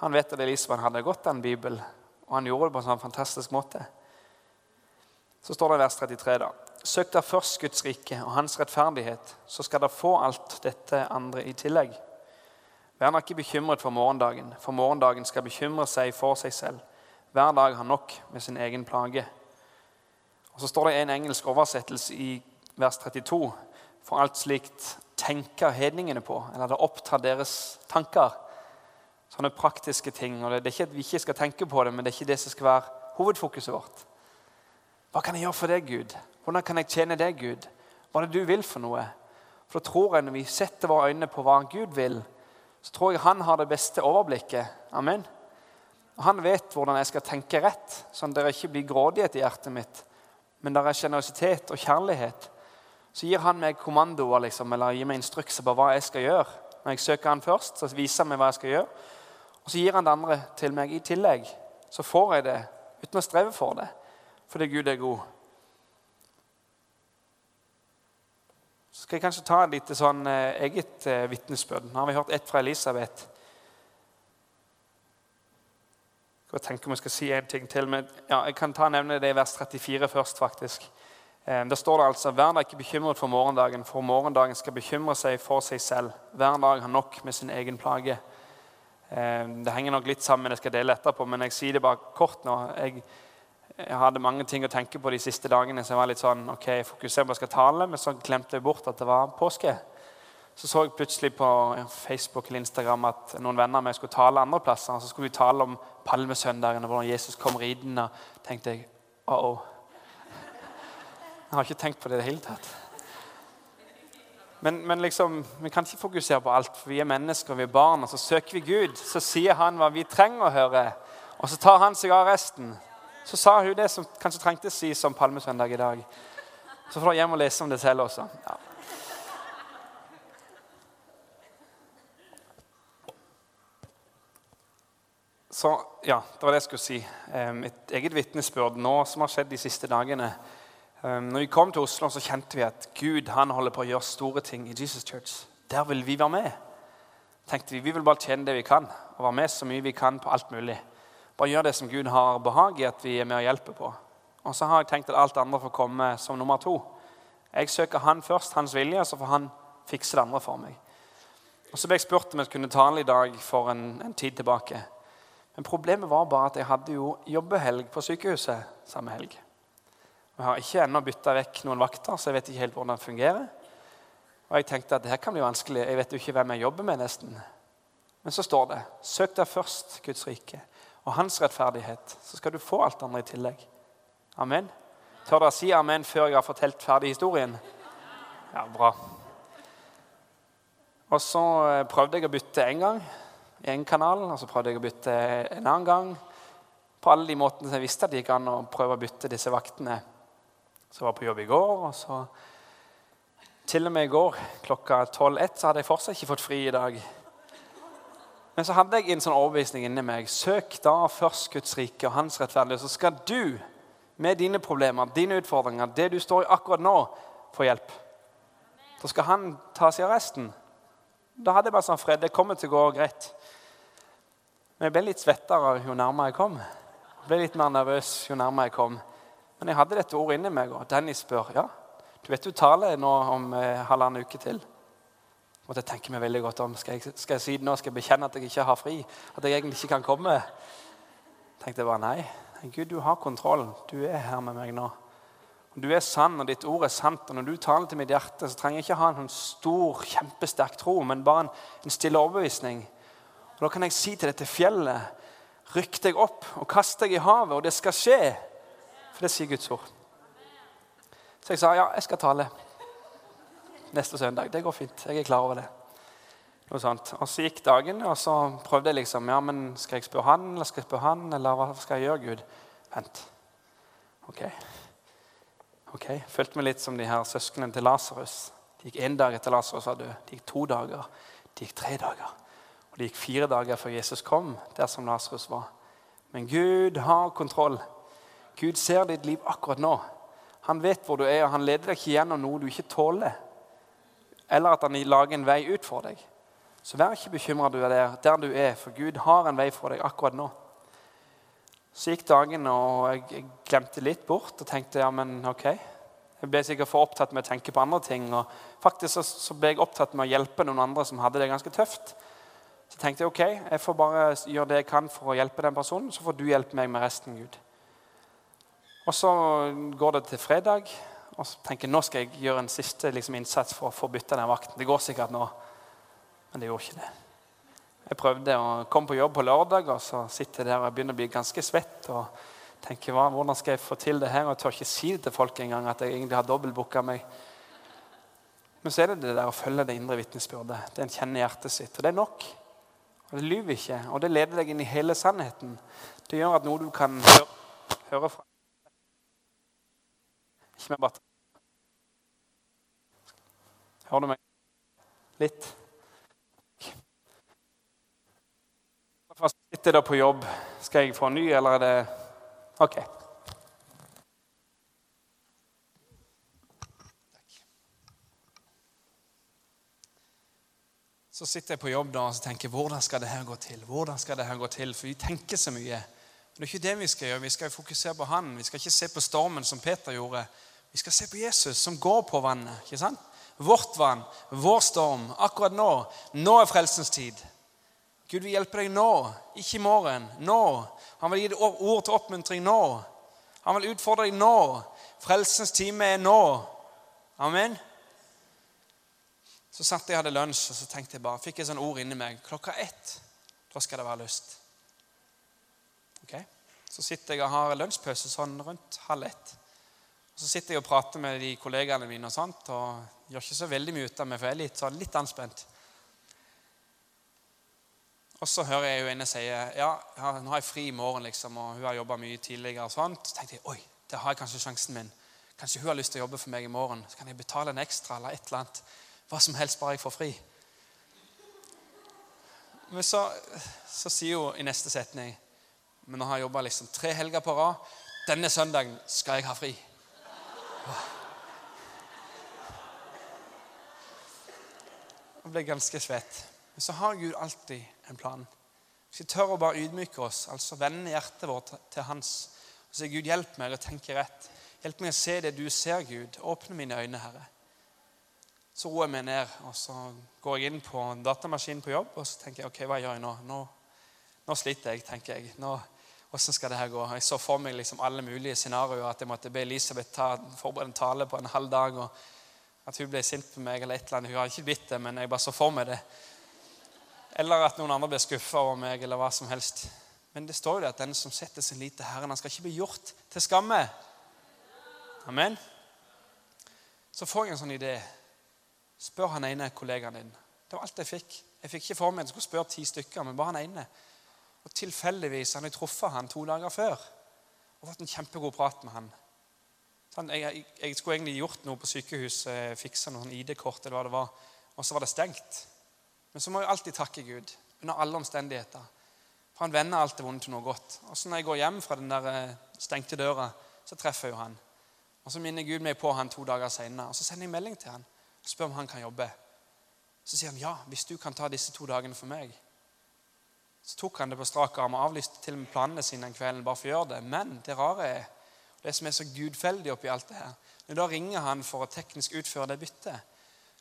Han vet at Elisabeth hadde gått den Bibelen, og han gjorde det på en sånn fantastisk måte. Så står det i vers 33, da. Søk dere først Guds rike og hans rettferdighet, så skal dere få alt dette andre i tillegg. Vær nå ikke bekymret for morgendagen, for morgendagen skal bekymre seg for seg selv. Hver dag har nok med sin egen plage. Og Så står det en engelsk oversettelse i vers 32. For alt slikt tenker hedningene på, eller det opptar deres tanker. Sånne praktiske ting. og Det er ikke at vi ikke skal tenke på det, men det er ikke det som skal være hovedfokuset vårt. Hva kan jeg gjøre for deg, Gud? Hvordan kan jeg tjene deg, Gud? Hva er det du vil for noe? For da tror jeg Når vi setter våre øyne på hva Gud vil, så tror jeg han har det beste overblikket. Amen. Og Han vet hvordan jeg skal tenke rett, sånn at det ikke blir grådighet i hjertet mitt, men det er sjenerøsitet og kjærlighet. Så gir han meg kommandoer liksom, eller gir meg instrukser på hva jeg skal gjøre. Når jeg søker han først, så viser han meg hva jeg skal gjøre. Og så gir han det andre til meg i tillegg. Så får jeg det uten å streve for det fordi Gud er god. Så skal jeg kanskje ta et lite sånn eh, eget eh, vitnesbyrd. Nå har vi hørt ett fra Elisabeth. Jeg tenker om jeg skal si en ting til, men ja, jeg kan ta nevne det i vers 34 først. faktisk. Eh, der står det altså Vær da ikke bekymret for morgendagen, for morgendagen skal bekymre seg for seg selv. Hver dag har nok med sin egen plage. Eh, det henger nok litt sammen, jeg skal dele etterpå, men jeg sier det bare kort nå. Jeg jeg hadde mange ting å tenke på de siste dagene. Så jeg var litt sånn, ok, jeg fokuserer på at jeg skal tale, men så glemte jeg bort at det var påske. Så så jeg plutselig på Facebook eller Instagram at noen venner av meg skulle tale andre plasser. og Så skulle vi tale om palmesøndagen og hvordan Jesus kom ridende. Tenkte jeg uh -oh. Jeg har ikke tenkt på det i det hele tatt. Men, men liksom, vi kan ikke fokusere på alt, for vi er mennesker, vi er barn. Og så søker vi Gud, så sier han hva vi trenger å høre. Og så tar han seg av resten så sa hun det som kanskje trengtes si som palmesøndag i dag. Så får du hjem og lese om det selv også. Ja. Så ja, det var det jeg skulle si. Et eget vitnesbyrd nå som har skjedd de siste dagene. Når vi kom til Oslo, så kjente vi at Gud han holder på å gjøre store ting i Jesus Church. Der vil vi være med. tenkte Vi vi vil bare tjene det vi kan, og være med så mye vi kan på alt mulig. bare gjøre det som Gud har behag i at vi er med og hjelper på. Og så har jeg tenkt at alt andre får komme som nummer to. Jeg søker han først, hans vilje, så får han fikse det andre for meg. Og Så ble jeg spurt om jeg kunne tale i dag for en, en tid tilbake. Men problemet var bare at jeg hadde jo jobbehelg på sykehuset samme helg. Jeg har ikke ennå bytta vekk noen vakter, så jeg vet ikke helt hvordan det fungerer. Og jeg tenkte at det her kan bli vanskelig. Jeg vet jo ikke hvem jeg jobber med, nesten. Men så står det søk deg først Guds rike og hans rettferdighet, så skal du få alt andre i tillegg. Amen. Tør dere si amen før jeg har fortalt ferdig historien? Ja, bra. Og så eh, prøvde jeg å bytte én gang i én kanal, og så prøvde jeg å bytte en annen gang. På alle de måtene jeg visste at det gikk an å prøve å bytte disse vaktene. Så jeg var på jobb i går, og så Til og med i går klokka 12.01 så hadde jeg fortsatt ikke fått fri i dag. Men så hadde jeg en sånn overbevisning inni meg. Søk da først Guds rike og hans rettferdighet, så skal du med dine problemer, dine utfordringer, det du står i akkurat nå, få hjelp. Så skal han ta seg av resten. Da hadde jeg bare sånn fred. Det kommer til å gå greit. Men jeg ble litt svettere jo nærmere jeg kom. Jeg ble litt mer nervøs jo nærmere jeg kom. Men jeg hadde dette ordet inni meg, og Danny spør ja, du vet du taler nå om eh, halvannen uke til. Måtte jeg tenke meg veldig godt om. Skal jeg, skal jeg si det nå? Skal jeg bekjenne at jeg ikke har fri? At jeg egentlig ikke kan komme? tenkte jeg bare nei. Gud, du har kontroll. Du er her med meg nå. Du er sann, og ditt ord er sant. og Når du taler til mitt hjerte, så trenger jeg ikke ha en sånn stor, kjempesterk tro, men bare en, en stille overbevisning. Og Da kan jeg si til dette fjellet Rykk deg opp og kast deg i havet, og det skal skje. For det sier Guds ord. Så jeg sa ja, jeg skal tale neste søndag. Det går fint. Jeg er klar over det. Og Så gikk dagen, og så prøvde jeg liksom ja, men Skal jeg spørre han, eller skal jeg spørre han, eller hva skal jeg gjøre, Gud? Vent. Ok. Ok, Følte meg litt som de her søsknene til Lasarus. De gikk én dag etter Lasarus var død. De gikk to dager. De gikk tre dager. Det gikk fire dager før Jesus kom, der som Lasarus var. Men Gud har kontroll. Gud ser ditt liv akkurat nå. Han vet hvor du er, og han leder deg ikke gjennom noe du ikke tåler. Eller at han lager en vei ut for deg. Så vær ikke bekymra der, der du er, for Gud har en vei for deg akkurat nå. Så gikk dagen, og jeg glemte litt bort og tenkte ja, men ok. Jeg ble sikkert for opptatt med å tenke på andre ting. og faktisk så ble jeg opptatt med å hjelpe noen andre som hadde det ganske tøft. Så tenkte jeg ok, jeg får bare gjøre det jeg kan for å hjelpe den personen, så får du hjelpe meg med resten, Gud. Og Så går det til fredag, og så tenker jeg nå skal jeg gjøre en siste liksom, innsats for å få bytta den vakten. Det går sikkert nå, men det gjorde ikke det. Jeg prøvde å komme på jobb på lørdag, og så sitter jeg der og begynner å bli ganske svett. og tenker, Hvordan skal jeg få til det her? Og jeg tør ikke si det til folk engang at jeg egentlig har dobbeltbooka meg. Men så er det det der å følge det indre vitnesbyrdet. Det en kjenner hjertet sitt. Og det er nok. Og Det lyver ikke. Og det leder deg inn i hele sannheten. Det gjør at noe du kan høre, høre fra Ikke mer batteri. Hører du meg? Litt? Sitter dere på jobb. Skal jeg få en ny, eller er det OK. Så sitter jeg på jobb da og tenker hvordan skal det her gå til? Hvordan skal det her gå til? For vi tenker så mye. Men det er ikke det vi skal gjøre. Vi skal fokusere på Han. Vi skal ikke se på stormen som Peter gjorde. Vi skal se på Jesus som går på vannet. ikke sant? Vårt vann, vår storm, akkurat nå. Nå er frelsens tid. Gud vil hjelpe deg nå, ikke i morgen. Nå. Han vil gi deg ord til oppmuntring nå. Han vil utfordre deg nå. Frelsens time er nå. Amen. Så satt jeg hadde lunsj og så tenkte jeg bare, fikk jeg sånn ord inni meg. Klokka ett, da skal det være lyst. Ok? Så sitter jeg og har lunsjpause sånn rundt halv ett. Og Så sitter jeg og prater med de kollegaene mine og sånt, og gjør ikke så veldig mye ut av meg, for jeg er litt, sånn, litt anspent. Og så hører jeg henne si ja, nå har jeg fri i morgen, liksom, og hun har jobba mye tidligere. og sånt. Så tenkte jeg oi, der har jeg kanskje sjansen min. Kanskje hun har lyst til å jobbe for meg i morgen. Så kan jeg betale en ekstra eller et eller annet. Hva som helst, bare jeg får fri. Men så, så sier hun i neste setning Men nå har jeg jobba liksom tre helger på rad. Denne søndagen skal jeg ha fri. Jeg ble ganske svett. Men så har Gud alltid en plan. Hvis vi tør å bare ydmyke oss, altså vende hjertet vårt til Hans og si Gud, hjelp meg å tenke rett. Hjelp meg å se det du ser, Gud. Åpne mine øyne, Herre. Så roer jeg meg ned, og så går jeg inn på datamaskinen på jobb og så tenker jeg, ok, hva gjør jeg nå? Nå, nå sliter jeg, tenker jeg. Nå, hvordan skal det her gå? Jeg så for meg liksom alle mulige scenarioer. At jeg måtte be Elisabeth ta, forberede en tale på en halv dag. og At hun ble sint på meg. eller et eller annet. Hun har ikke blitt det, men jeg bare så for meg det. Eller at noen andre ble skuffa over meg, eller hva som helst. Men det står jo det at den som setter sin lit til Herren, han skal ikke bli gjort til skamme. Amen. Så får jeg en sånn idé. Spør han ene kollegaen din. Det var alt jeg fikk. Jeg fikk ikke for meg at jeg skulle spørre ti stykker, men bare han ene. Og tilfeldigvis hadde jeg truffet han to dager før og fått en kjempegod prat med han. Sånn, jeg, jeg, skulle egentlig gjort noe på sykehuset, fiksa noen ID-kort, eller hva det var, og så var det stengt. Men så må jeg alltid takke Gud under alle omstendigheter. For han vender alt det vonde til noe godt. Og så når jeg går hjem fra den der eh, stengte døra, så treffer jeg jo han. Og så minner Gud meg på han to dager senere. Og så sender jeg melding til han spør om han kan jobbe. Så sier han ja, hvis du kan ta disse to dagene for meg. Så tok han det på strak arm og avlyste til og med planene sine den kvelden. bare for å gjøre det. Men det rare er, det som er så gudfeldig oppi alt det her Når da ringer han for å teknisk utføre det byttet,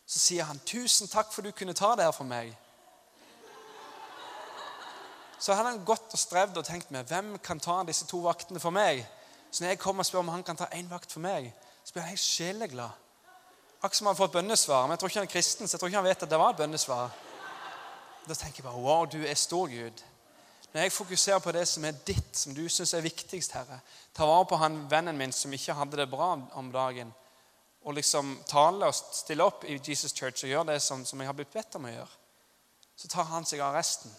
så sier han 'Tusen takk for du kunne ta det her for meg'. Så hadde han gått og strevd og tenkt med hvem kan ta disse to vaktene for meg. Så når jeg kommer og spør om han kan ta én vakt for meg, så blir han helt sjeleglad. Akkurat som han har fått bønnesvar. Men jeg tror ikke han er kristen, så jeg tror ikke han vet at det var et bønnesvar. Da tenker jeg bare Wow, du er stor, Gud. Når jeg fokuserer på det som er ditt, som du syns er viktigst, Herre Ta vare på han vennen min som ikke hadde det bra om dagen. Og liksom tale og stille opp i Jesus Church og gjøre det som, som jeg har blitt bedt om å gjøre. Så tar han seg av resten.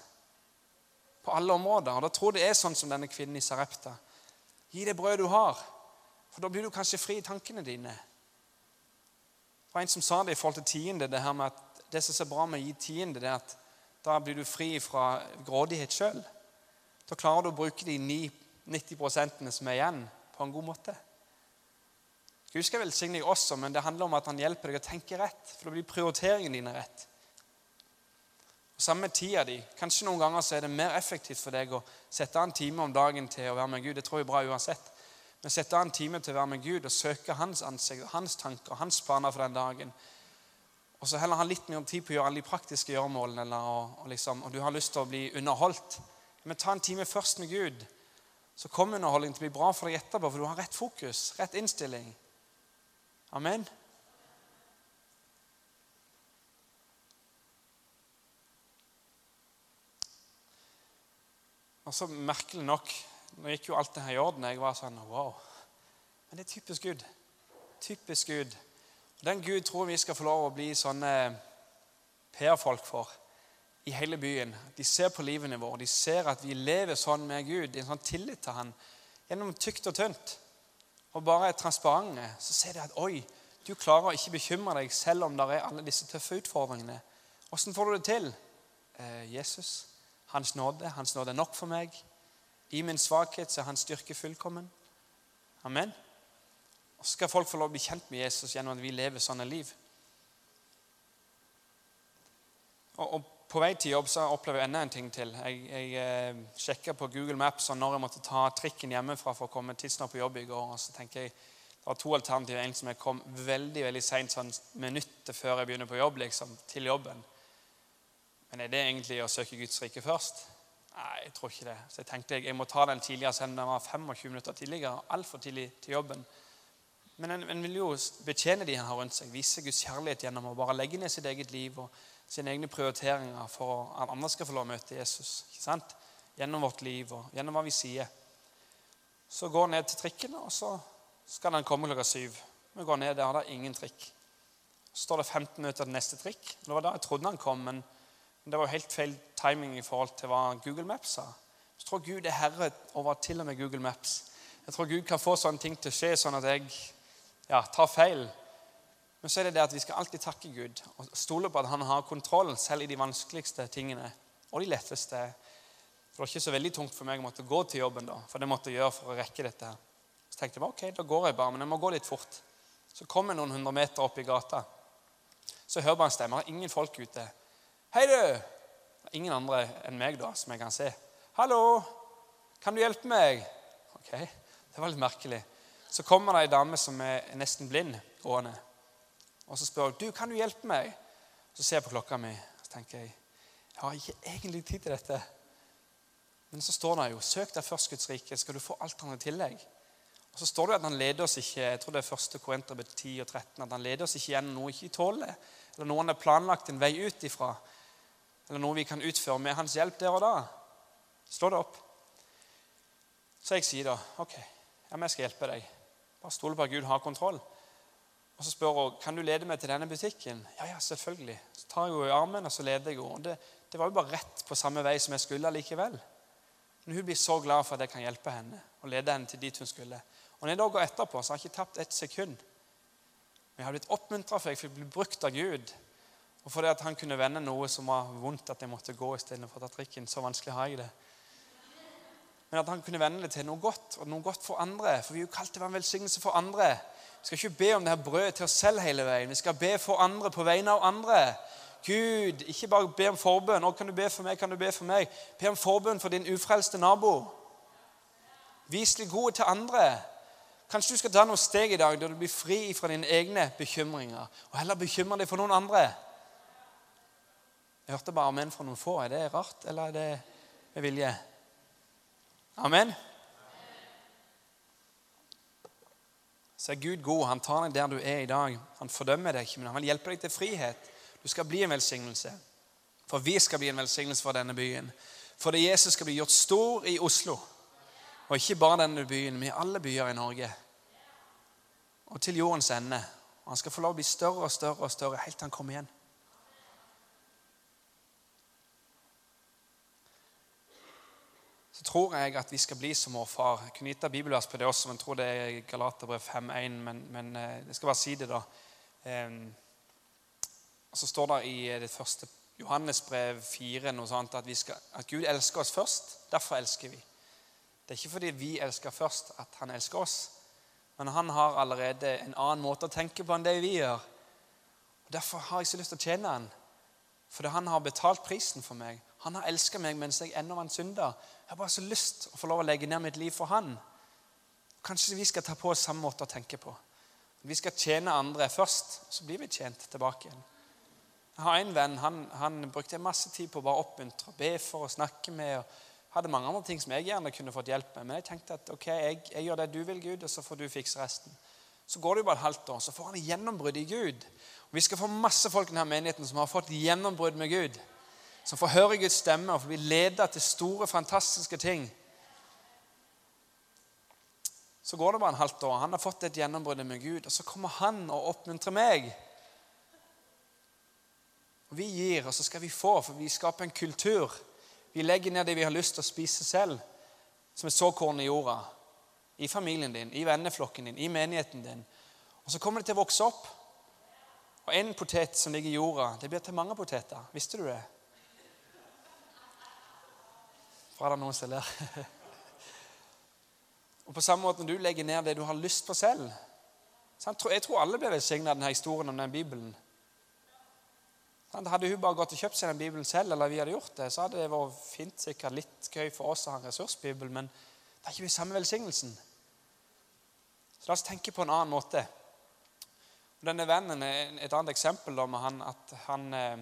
På alle områder. Og da tror jeg det er sånn som denne kvinnen i Sarepta. Gi det brødet du har, for da blir du kanskje fri i tankene dine. Var en som sa det i forhold til tiende, det her med at det som er så bra med å gi tiende, det er at da blir du fri fra grådighet sjøl. Da klarer du å bruke de 90% som er igjen, på en god måte. Gud skal velsigne deg også, men det handler om at han hjelper deg å tenke rett. For da blir prioriteringene dine rett. Og Samme tida di. Kanskje noen ganger så er det mer effektivt for deg å sette av en time om dagen til å være med Gud. Det tror jeg er bra uansett. Men sette av en time til å være med Gud og søke hans ansikt, og hans tanker, og hans planer for den dagen. Og så heller ha litt mer tid på å gjøre alle de praktiske gjøremålene, eller, og, og, liksom, og du har lyst til å bli underholdt. Men ta en time først med Gud. Så kommer underholdningen til å bli bra for deg etterpå, for du har rett fokus, rett innstilling. Amen. Og så Merkelig nok Nå gikk jo alt det her i orden. Jeg var sånn Wow. Men det er typisk Gud. Typisk Gud. Den Gud tror vi skal få lov å bli sånne PR-folk for i hele byen. De ser på livene våre. De ser at vi lever sånn med Gud, i en sånn tillit til Han. Gjennom tykt og tynt. Og bare transparente. Så ser de at oi, du klarer å ikke bekymre deg selv om det er alle disse tøffe utfordringene. Åssen får du det til? Eh, Jesus. Hans nåde. Hans nåde er nok for meg. I min svakhet så er hans styrke fullkommen. Amen. Og så skal folk få lov å bli kjent med Jesus gjennom at vi lever sånne liv. Og, og På vei til jobb så opplever jeg enda en ting til. Jeg, jeg eh, sjekka på Google Maps og når jeg måtte ta trikken hjemmefra for å komme tidsnok på jobb i går. og så tenker jeg, Det var to alternativer. En som jeg kom veldig veldig seint, sånn minuttet før jeg begynner på jobb, liksom, til jobben. Men er det egentlig å søke Guds rike først? Nei, jeg tror ikke det. Så jeg tenkte jeg, jeg må ta den tidligere, selv om den var 25 minutter tidligere. Altfor tidlig til jobben. Men en, en, vil jo betjene de en har rundt seg, vise Guds kjærlighet gjennom å bare legge ned sitt eget liv og sine egne prioriteringer for at andre skal få lov å møte Jesus. ikke sant? Gjennom vårt liv og gjennom hva vi sier. Så går ned til trikken, og så skal den komme klokka syv. Vi går ned der, det er ingen trikk. Så står det 15 minutter til neste trikk. Det var da jeg trodde han kom, men det var jo helt feil timing i forhold til hva Google Maps sa. Så tror Gud er herre over til og med Google Maps. Jeg tror Gud kan få sånne ting til å skje, sånn at jeg ja, tar feil. Men så er det det at vi skal alltid takke Gud og stole på at han har kontroll selv i de vanskeligste tingene og de letteste. Det var ikke så veldig tungt for meg å måtte gå til jobben, da, for det måtte jeg gjøre for å rekke dette. Så tenkte jeg ok, da går jeg bare, men jeg må gå litt fort. Så kom jeg noen hundre meter opp i gata. Så hører jeg bare en stemme. Det er ingen folk ute. 'Hei, du!' Ingen andre enn meg da, som jeg kan se. 'Hallo, kan du hjelpe meg?' Ok, Det var litt merkelig. Så kommer det ei dame som er nesten blind, gående. Og så spør hun, 'Du, kan du hjelpe meg?' Så ser jeg på klokka mi og tenker jeg, jeg har ikke egentlig tid til dette. Men så står det jo 'Søk deg først Guds rike, skal du få alt annet i tillegg'. Og så står det at han leder oss ikke jeg tror det er første Korinterbrev 10 og 13, at han leder oss ikke gjennom noe vi ikke tåler, eller noe han har planlagt en vei ut ifra, eller noe vi kan utføre med hans hjelp der og da. Slå det opp. Så jeg sier da OK, ja, jeg skal hjelpe deg. Bare stole på at Gud har kontroll. Og Så spør hun kan du lede meg til denne butikken. Ja, ja, selvfølgelig. Så tar jeg henne i armen og så leder jeg henne. Det, det, var jo bare rett på samme vei som jeg skulle likevel. Men hun blir så glad for at jeg kan hjelpe henne og lede henne til dit hun skulle. Og når jeg da går etterpå, så har jeg ikke tapt ett sekund. Men jeg har blitt oppmuntra for jeg fikk bli brukt av Gud. Og fordi at han kunne vende noe som var vondt, at jeg måtte gå istedenfor å ta trikken. Så vanskelig har jeg det. Men at han kunne vende det til noe godt, og noe godt for andre. For vi er jo kalt til å være en velsignelse for andre. Vi skal ikke be om det her brødet til oss selv hele veien. Vi skal be for andre på vegne av andre. Gud, ikke bare be om forbønn. Å, kan du be for meg? Kan du be for meg? Be om forbønn for din ufrelste nabo. Vis deg gode til andre. Kanskje du skal ta noen steg i dag der du blir fri fra dine egne bekymringer, og heller bekymre deg for noen andre. Jeg hørte bare amen fra noen få. Er det rart, eller er det med vilje? Amen. Så er Gud god. Han tar deg der du er i dag. Han fordømmer deg ikke, men han vil hjelpe deg til frihet. Du skal bli en velsignelse. For vi skal bli en velsignelse for denne byen. For det Jesus skal bli gjort stor i Oslo. Og ikke bare denne byen, men i alle byer i Norge. Og til jordens ende. Og han skal få lov å bli større og større og større helt til han kommer igjen. Så tror jeg at vi skal bli som vår far. Jeg kunne gitt deg bibelvers på det også, men jeg tror det er Galaterbrev 5.1. Men, men jeg eh, skal bare si det, da. Og Så står det i det første Johannesbrev 4 noe sånt at, skal, at Gud elsker oss først. Derfor elsker vi. Det er ikke fordi vi elsker først, at han elsker oss. Men han har allerede en annen måte å tenke på enn det vi gjør. Og Derfor har jeg så lyst til å tjene han. Fordi han har betalt prisen for meg. Han har elsket meg mens jeg ennå var en synder. Jeg har bare så lyst å få lov å legge ned mitt liv for han. Kanskje vi skal ta på oss samme måte å tenke på. Vi skal tjene andre først, så blir vi tjent tilbake igjen. Jeg har en venn han, han brukte masse tid på å bare oppmuntre, og be for og snakke med. og hadde mange andre ting som jeg gjerne kunne fått hjelp med. Men jeg tenkte at ok, jeg, jeg gjør det du vil, Gud, og så får du fikse resten. Så går det jo bare et halvt år, så får han gjennombrudd i Gud. Og Vi skal få masse folk i denne menigheten som har fått gjennombrudd med Gud som får høre Guds stemme og får bli ledet til store, fantastiske ting. Så går det bare en halvt år. Han har fått et gjennombrudd med Gud, og så kommer han og oppmuntrer meg. Og Vi gir, og så skal vi få, for vi skaper en kultur. Vi legger ned det vi har lyst til å spise selv, som et såkorn i jorda. I familien din, i venneflokken din, i menigheten din. Og så kommer det til å vokse opp. Og en potet som ligger i jorda, det blir til mange poteter. Visste du det? Fra det noen som ler. *laughs* Og på samme måte når du legger ned det du har lyst på selv Jeg tror alle ble velsigna av denne historien om den Bibelen. Hadde hun bare gått og kjøpt seg den Bibelen selv, eller vi hadde gjort det, så hadde det vært fint, sikkert litt gøy for oss å ha en ressursbibel, men det er ikke vi samme velsignelsen. Så la oss tenke på en annen måte. Og denne vennen er Et annet eksempel da, med han, at han, eh,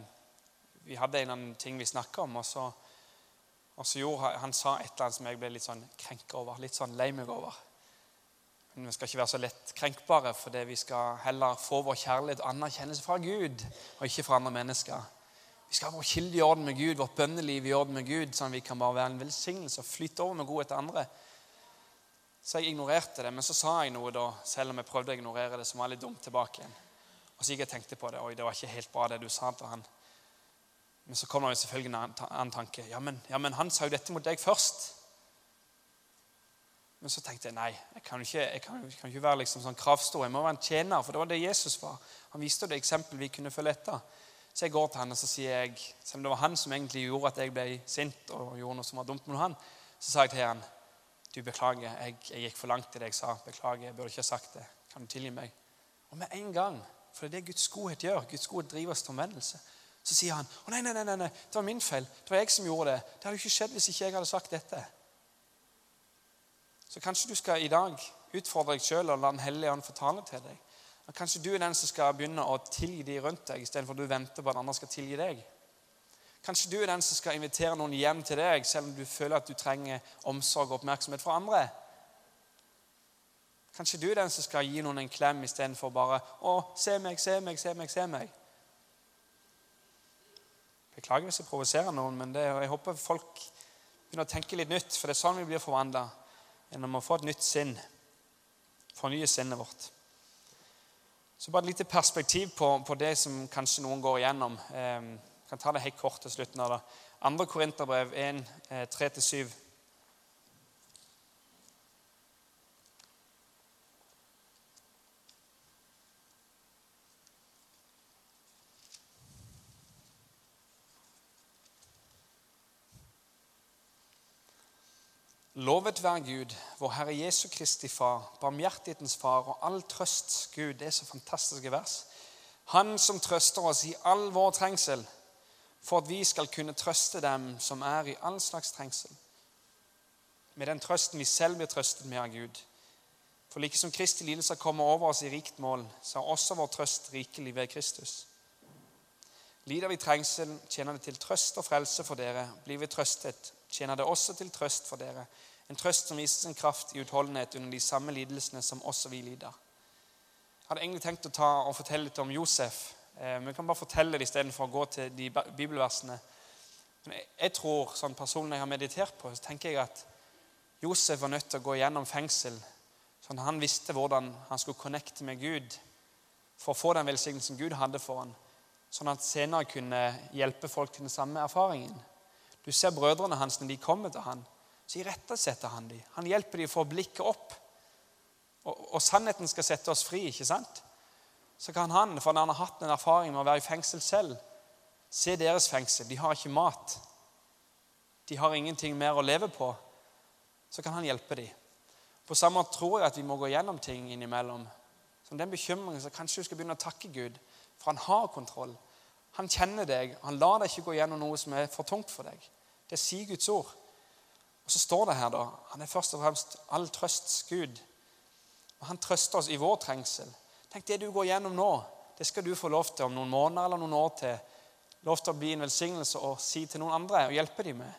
Vi hadde en annen ting vi snakka om, og så og så gjorde han, han sa et eller annet som jeg ble litt sånn krenka over. Litt sånn lei meg over. Men vi skal ikke være så lett krenkbare, for vi skal heller få vår kjærlighet og anerkjennelse fra Gud, og ikke fra andre mennesker. Vi skal ha vår kilde i orden med Gud, vårt bønneliv i orden med Gud, sånn at vi kan bare være en velsignelse og flyte over med godhet til andre. Så jeg ignorerte det, men så sa jeg noe da, selv om jeg prøvde å ignorere det, som var litt dumt tilbake igjen. Og så gikk jeg og tenkte på det. Oi, det var ikke helt bra, det du sa til han. Men så kommer det selvfølgelig en annen tanke. Ja men, ja, men han sa jo dette mot deg først. Men så tenkte jeg nei, jeg kan ikke, jeg kan, kan ikke være liksom sånn kravstor. Jeg må være en tjener, for det var det Jesus var. Han viste det eksempelet vi kunne følge etter. Så jeg går til han og så sier jeg, selv om det var han som egentlig gjorde at jeg ble sint, og gjorde noe som var dumt mot han, så sa jeg til han du beklager, jeg, jeg gikk for langt i det jeg sa. Beklager, jeg burde ikke ha sagt det. Kan du tilgi meg? Og med en gang, for det er det Guds godhet gjør. Guds godhet driver oss til omvendelse Så sier han å nei, nei, nei, nei, det var min feil. Det var jeg som gjorde det. Det hadde jo ikke skjedd hvis ikke jeg hadde sagt dette. Så kanskje du skal i dag utfordre deg sjøl og la Den hellige ånd fortale til deg. Og kanskje du er den som skal begynne å tilgi de rundt deg, istedenfor at du venter på at andre skal tilgi deg. Kanskje du er den som skal invitere noen hjem til deg, selv om du føler at du trenger omsorg og oppmerksomhet fra andre. Kanskje du er den som skal gi noen en klem istedenfor bare 'Å, se meg, se meg, se meg'. se meg. Beklager hvis jeg provoserer noen, men det, jeg håper folk begynner å tenke litt nytt. For det er sånn vi blir forvandla. Gjennom å få et nytt sinn. Fornye sinnet vårt. Så bare et lite perspektiv på, på det som kanskje noen går igjennom. Eh, jeg kan ta det helt kort til slutten av det. Andre Korinterbrev 1, 3-7. Lovet være Gud, vår Herre Jesu Kristi Far, barmhjertighetens Far og all trøsts Gud. Det er så fantastiske vers. Han som trøster oss i all vår trengsel for at vi skal kunne trøste dem som er i all slags trengsel. Med den trøsten vi selv blir trøstet med av Gud. For like som Kristi lidelser kommer over oss i rikt mål, så er også vår trøst rikelig ved Kristus. Lider vi trengsel, tjener det til trøst og frelse for dere. Blir vi trøstet, tjener det også til trøst for dere. En trøst som viser sin kraft i utholdenhet under de samme lidelsene som også vi lider. Jeg hadde egentlig tenkt å ta og fortelle litt om Josef, men vi kan bare fortelle det istedenfor å gå til de bibelversene. Men jeg, tror, sånn Personen jeg har meditert på, så tenker jeg at Josef var nødt til å gå gjennom fengsel. Sånn han visste hvordan han skulle connecte med Gud for å få den velsignelsen Gud hadde for ham. Sånn at senere kunne hjelpe folk til den samme erfaringen. Du ser brødrene hans når de kommer til han, så irettesetter han dem. Han hjelper dem å få blikket opp. Og, og sannheten skal sette oss fri. ikke sant? så kan han, for han har hatt en erfaring med å være i fengsel selv, se deres fengsel. De har ikke mat. De har ingenting mer å leve på. Så kan han hjelpe dem. På samme måte tror jeg at vi må gå gjennom ting innimellom. Som den bekymringen, så Kanskje du skal begynne å takke Gud, for han har kontroll. Han kjenner deg. Han lar deg ikke gå gjennom noe som er for tungt for deg. Det sier Guds ord. Og så står det her, da Han er først og fremst all trøsts Gud. Og Han trøster oss i vår trengsel. Tenk det du går gjennom nå, det skal du få lov til om noen måneder eller noen år til. Lov til å bli en velsignelse og si til noen andre og hjelpe dem med.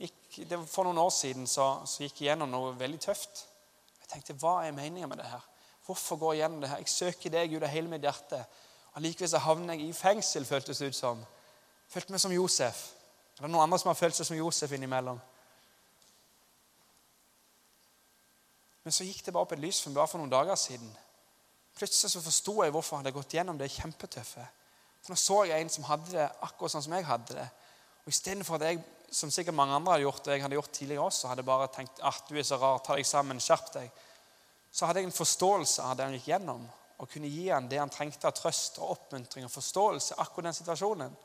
Gikk, for noen år siden så, så gikk jeg gjennom noe veldig tøft. Jeg tenkte, Hva er meningen med det her? Hvorfor går jeg gjennom det her? Jeg søker deg ut av hele mitt hjerte. Og Likevel så havner jeg i fengsel, føltes det ut som. Følte meg som Josef. Er det noen andre som har følt seg som Josef innimellom? Men så gikk det bare opp et lys for meg bare for noen dager siden. Plutselig så forsto jeg hvorfor han hadde gått gjennom det kjempetøffe. For Nå så jeg en som hadde det akkurat sånn som jeg hadde det. Og Istedenfor at jeg, som sikkert mange andre hadde gjort, og jeg hadde gjort tidligere også, hadde bare tenkt at du er så rar, ta deg sammen, skjerp deg, så hadde jeg en forståelse av det han gikk gjennom, og kunne gi han det han trengte av trøst og oppmuntring og forståelse akkurat den situasjonen.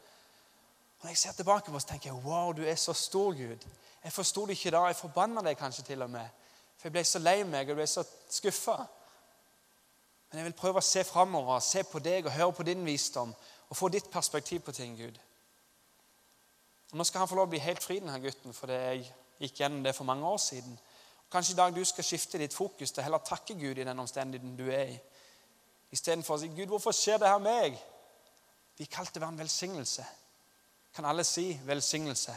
Når jeg ser tilbake på oss, tenker jeg wow, du er så stor, Gud. Jeg forsto det ikke da. Jeg forbanna deg kanskje til og med. For jeg ble så lei meg og ble så skuffa. Men jeg vil prøve å se framover, se på deg og høre på din visdom og få ditt perspektiv på ting, Gud. Og Nå skal han få lov å bli helt fri, denne gutten, for jeg gikk gjennom det for mange år siden. Og kanskje i dag du skal skifte ditt fokus til heller takke Gud i den omstendigheten du er i. Istedenfor å si 'Gud, hvorfor skjer det her med meg?' Vi kalt til å være en velsignelse. Kan alle si 'velsignelse'?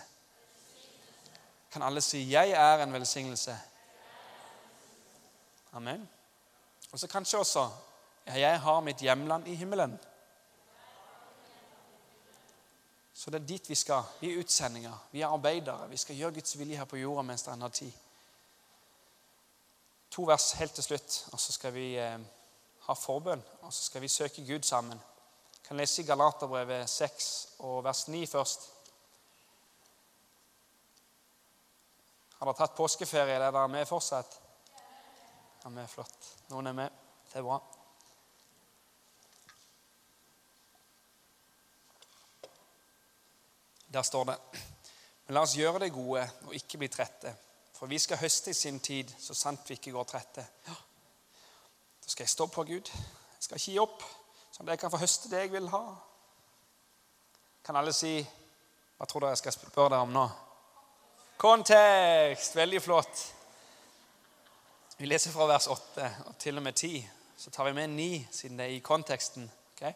Kan alle si 'jeg er en velsignelse'? Amen. Og så kanskje også jeg har mitt hjemland i himmelen. Så det er dit vi skal. Vi er utsendinger, vi er arbeidere. Vi skal gjøre Guds vilje her på jorda mens det ennå tid. To vers helt til slutt, og så skal vi eh, ha forbønn. Og så skal vi søke Gud sammen. Kan lese i Galaterbrevet 6 og vers 9 først. Har dere tatt påskeferie? Er dere med fortsatt? Ja, vi er flott. Noen er med. Det er bra. Der står det Men la oss gjøre det gode og ikke bli trette. For vi skal høste i sin tid, så sant vi ikke går trette. Da skal jeg stå på Gud. Jeg skal ikke gi opp, sånn at jeg kan få høste det jeg vil ha. Kan alle si Hva tror dere jeg skal spørre dere om nå? Kontekst! Veldig flott. Vi leser fra vers 8 og til og med 10. Så tar vi med 9, siden det er i konteksten. Okay?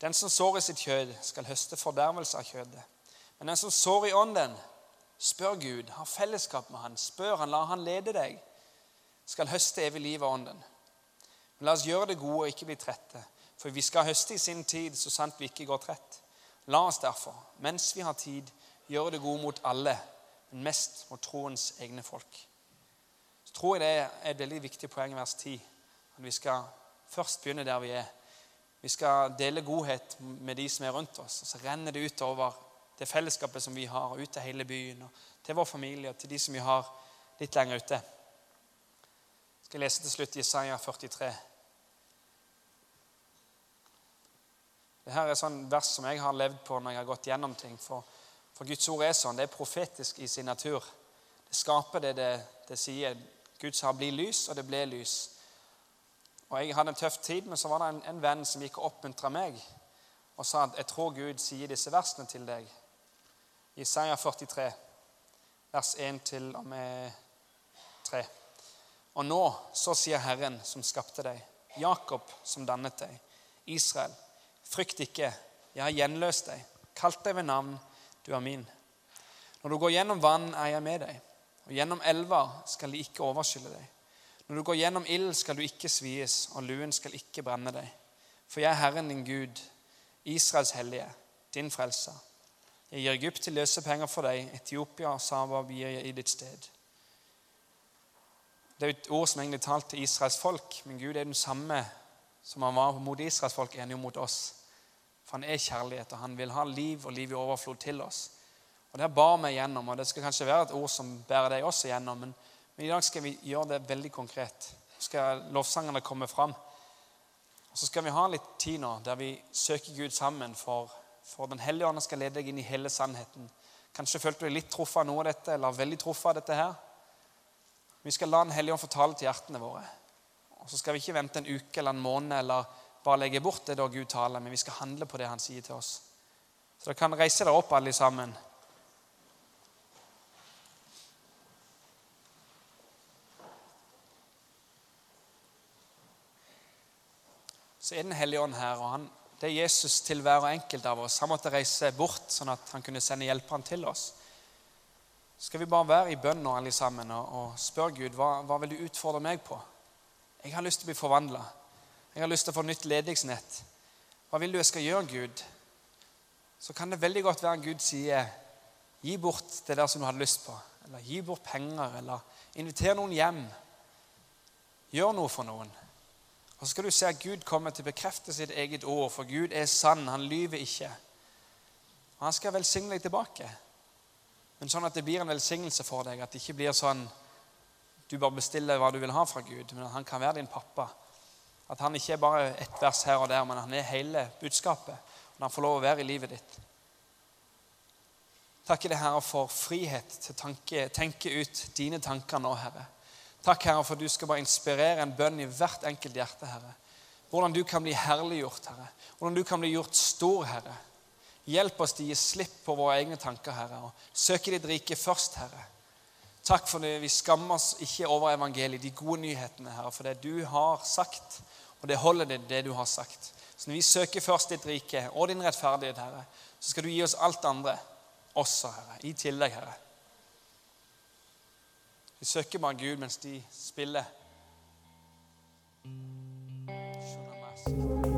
Den som sår i sitt kjød, skal høste fordervelse av kjødet. Men den som sår i ånden, spør Gud, har fellesskap med Han, spør Han, la Han lede deg, skal høste evig liv av ånden. Men la oss gjøre det gode og ikke bli trette, for vi skal høste i sin tid, så sant vi ikke går trett. La oss derfor, mens vi har tid, gjøre det gode mot alle, men mest mot troens egne folk. Så tror jeg det er et veldig viktig poeng i vers 10. At vi skal først begynne der vi er. Vi skal dele godhet med de som er rundt oss. Og så renner det utover det fellesskapet som vi har, og ut til hele byen, og til vår familie og til de som vi har litt lenger ute. Jeg skal lese til slutt Jesaja 43. Dette er sånn vers som jeg har levd på når jeg har gått gjennom ting. For for Guds ord er sånn. Det er profetisk i sin natur. Det skaper det det, det sier. Gud sa 'bli lys', og det ble lys. Og Jeg hadde en tøff tid, men så var det en, en venn som gikk og oppmuntra meg og sa at 'jeg tror Gud sier disse versene til deg'. Isaiah 43, vers 1 til og med 3. Og nå, så sier Herren som skapte deg, Jakob som dannet deg, Israel, frykt ikke, jeg har gjenløst deg, kalt deg ved navn, du er min. Når du går gjennom vann, er jeg med deg. Og gjennom elver skal de ikke overskylle deg. Når du går gjennom ild, skal du ikke svies, og luen skal ikke brenne deg. For jeg er Herren din Gud, Israels hellige, din frelser. Jeg gir Egypt til løse penger for deg, Etiopia og Saba gir jeg i ditt sted. Det er et ord som egentlig talt til Israels folk, men Gud er den samme som han var mot Israels folk, enig mot oss. For han er kjærlighet, og han vil ha liv og liv i overflod til oss. Og Det bar meg gjennom, og det skal kanskje være et ord som bærer deg også gjennom. Men, men i dag skal vi gjøre det veldig konkret. Så skal lovsangene komme fram. Og Så skal vi ha litt tid nå der vi søker Gud sammen, for, for Den hellige ånd skal lede deg inn i hele sannheten. Kanskje følte du deg litt truffet av noe av dette, eller veldig truffet av dette her. Vi skal la Den hellige ånd fortale til hjertene våre. Og Så skal vi ikke vente en uke eller en måned eller bare legge bort det da Gud taler, men vi skal handle på det han sier til oss. Så dere kan reise dere opp, alle sammen. Så er Den hellige ånd her, og han, det er Jesus til hver og enkelt av oss. Han måtte reise bort sånn at han kunne sende hjelperen til oss. Skal vi bare være i bønn nå, alle sammen, og, og spørre Gud hva, hva vil du utfordre meg på. Jeg har lyst til å bli forvandla. Jeg har lyst til å få nytt ledighetsnett. Hva vil du jeg skal gjøre, Gud? Så kan det veldig godt være Gud sier gi bort det der som du hadde lyst på. Eller gi bort penger, eller inviter noen hjem. Gjør noe for noen. Og Så skal du se at Gud kommer til å bekrefte sitt eget ord, for Gud er sann. Han lyver ikke. Og Han skal velsigne deg tilbake. Men sånn at det blir en velsignelse for deg. At det ikke blir sånn du bare bestiller hva du vil ha fra Gud, men at han kan være din pappa. At han ikke er bare ett vers her og der, men han er hele budskapet. Når han får lov å være i livet ditt. Takk deg, Herre, for frihet til å tenke ut dine tanker nå, Herre. Takk, Herre, for du skal bare inspirere en bønn i hvert enkelt hjerte, Herre. Hvordan du kan bli herliggjort, Herre. Hvordan du kan bli gjort stor, Herre. Hjelp oss til å gi slipp på våre egne tanker, Herre, og søke ditt rike først, Herre. Takk for det. Vi skammer oss ikke over evangeliet, de gode nyhetene, Herre, for det du har sagt og det holder det, det du har sagt. Så når vi søker først ditt rike og din rettferdighet, Herre, så skal du gi oss alt andre også, Herre. I tillegg, Herre. Vi søker bare Gud mens de spiller. Skjønner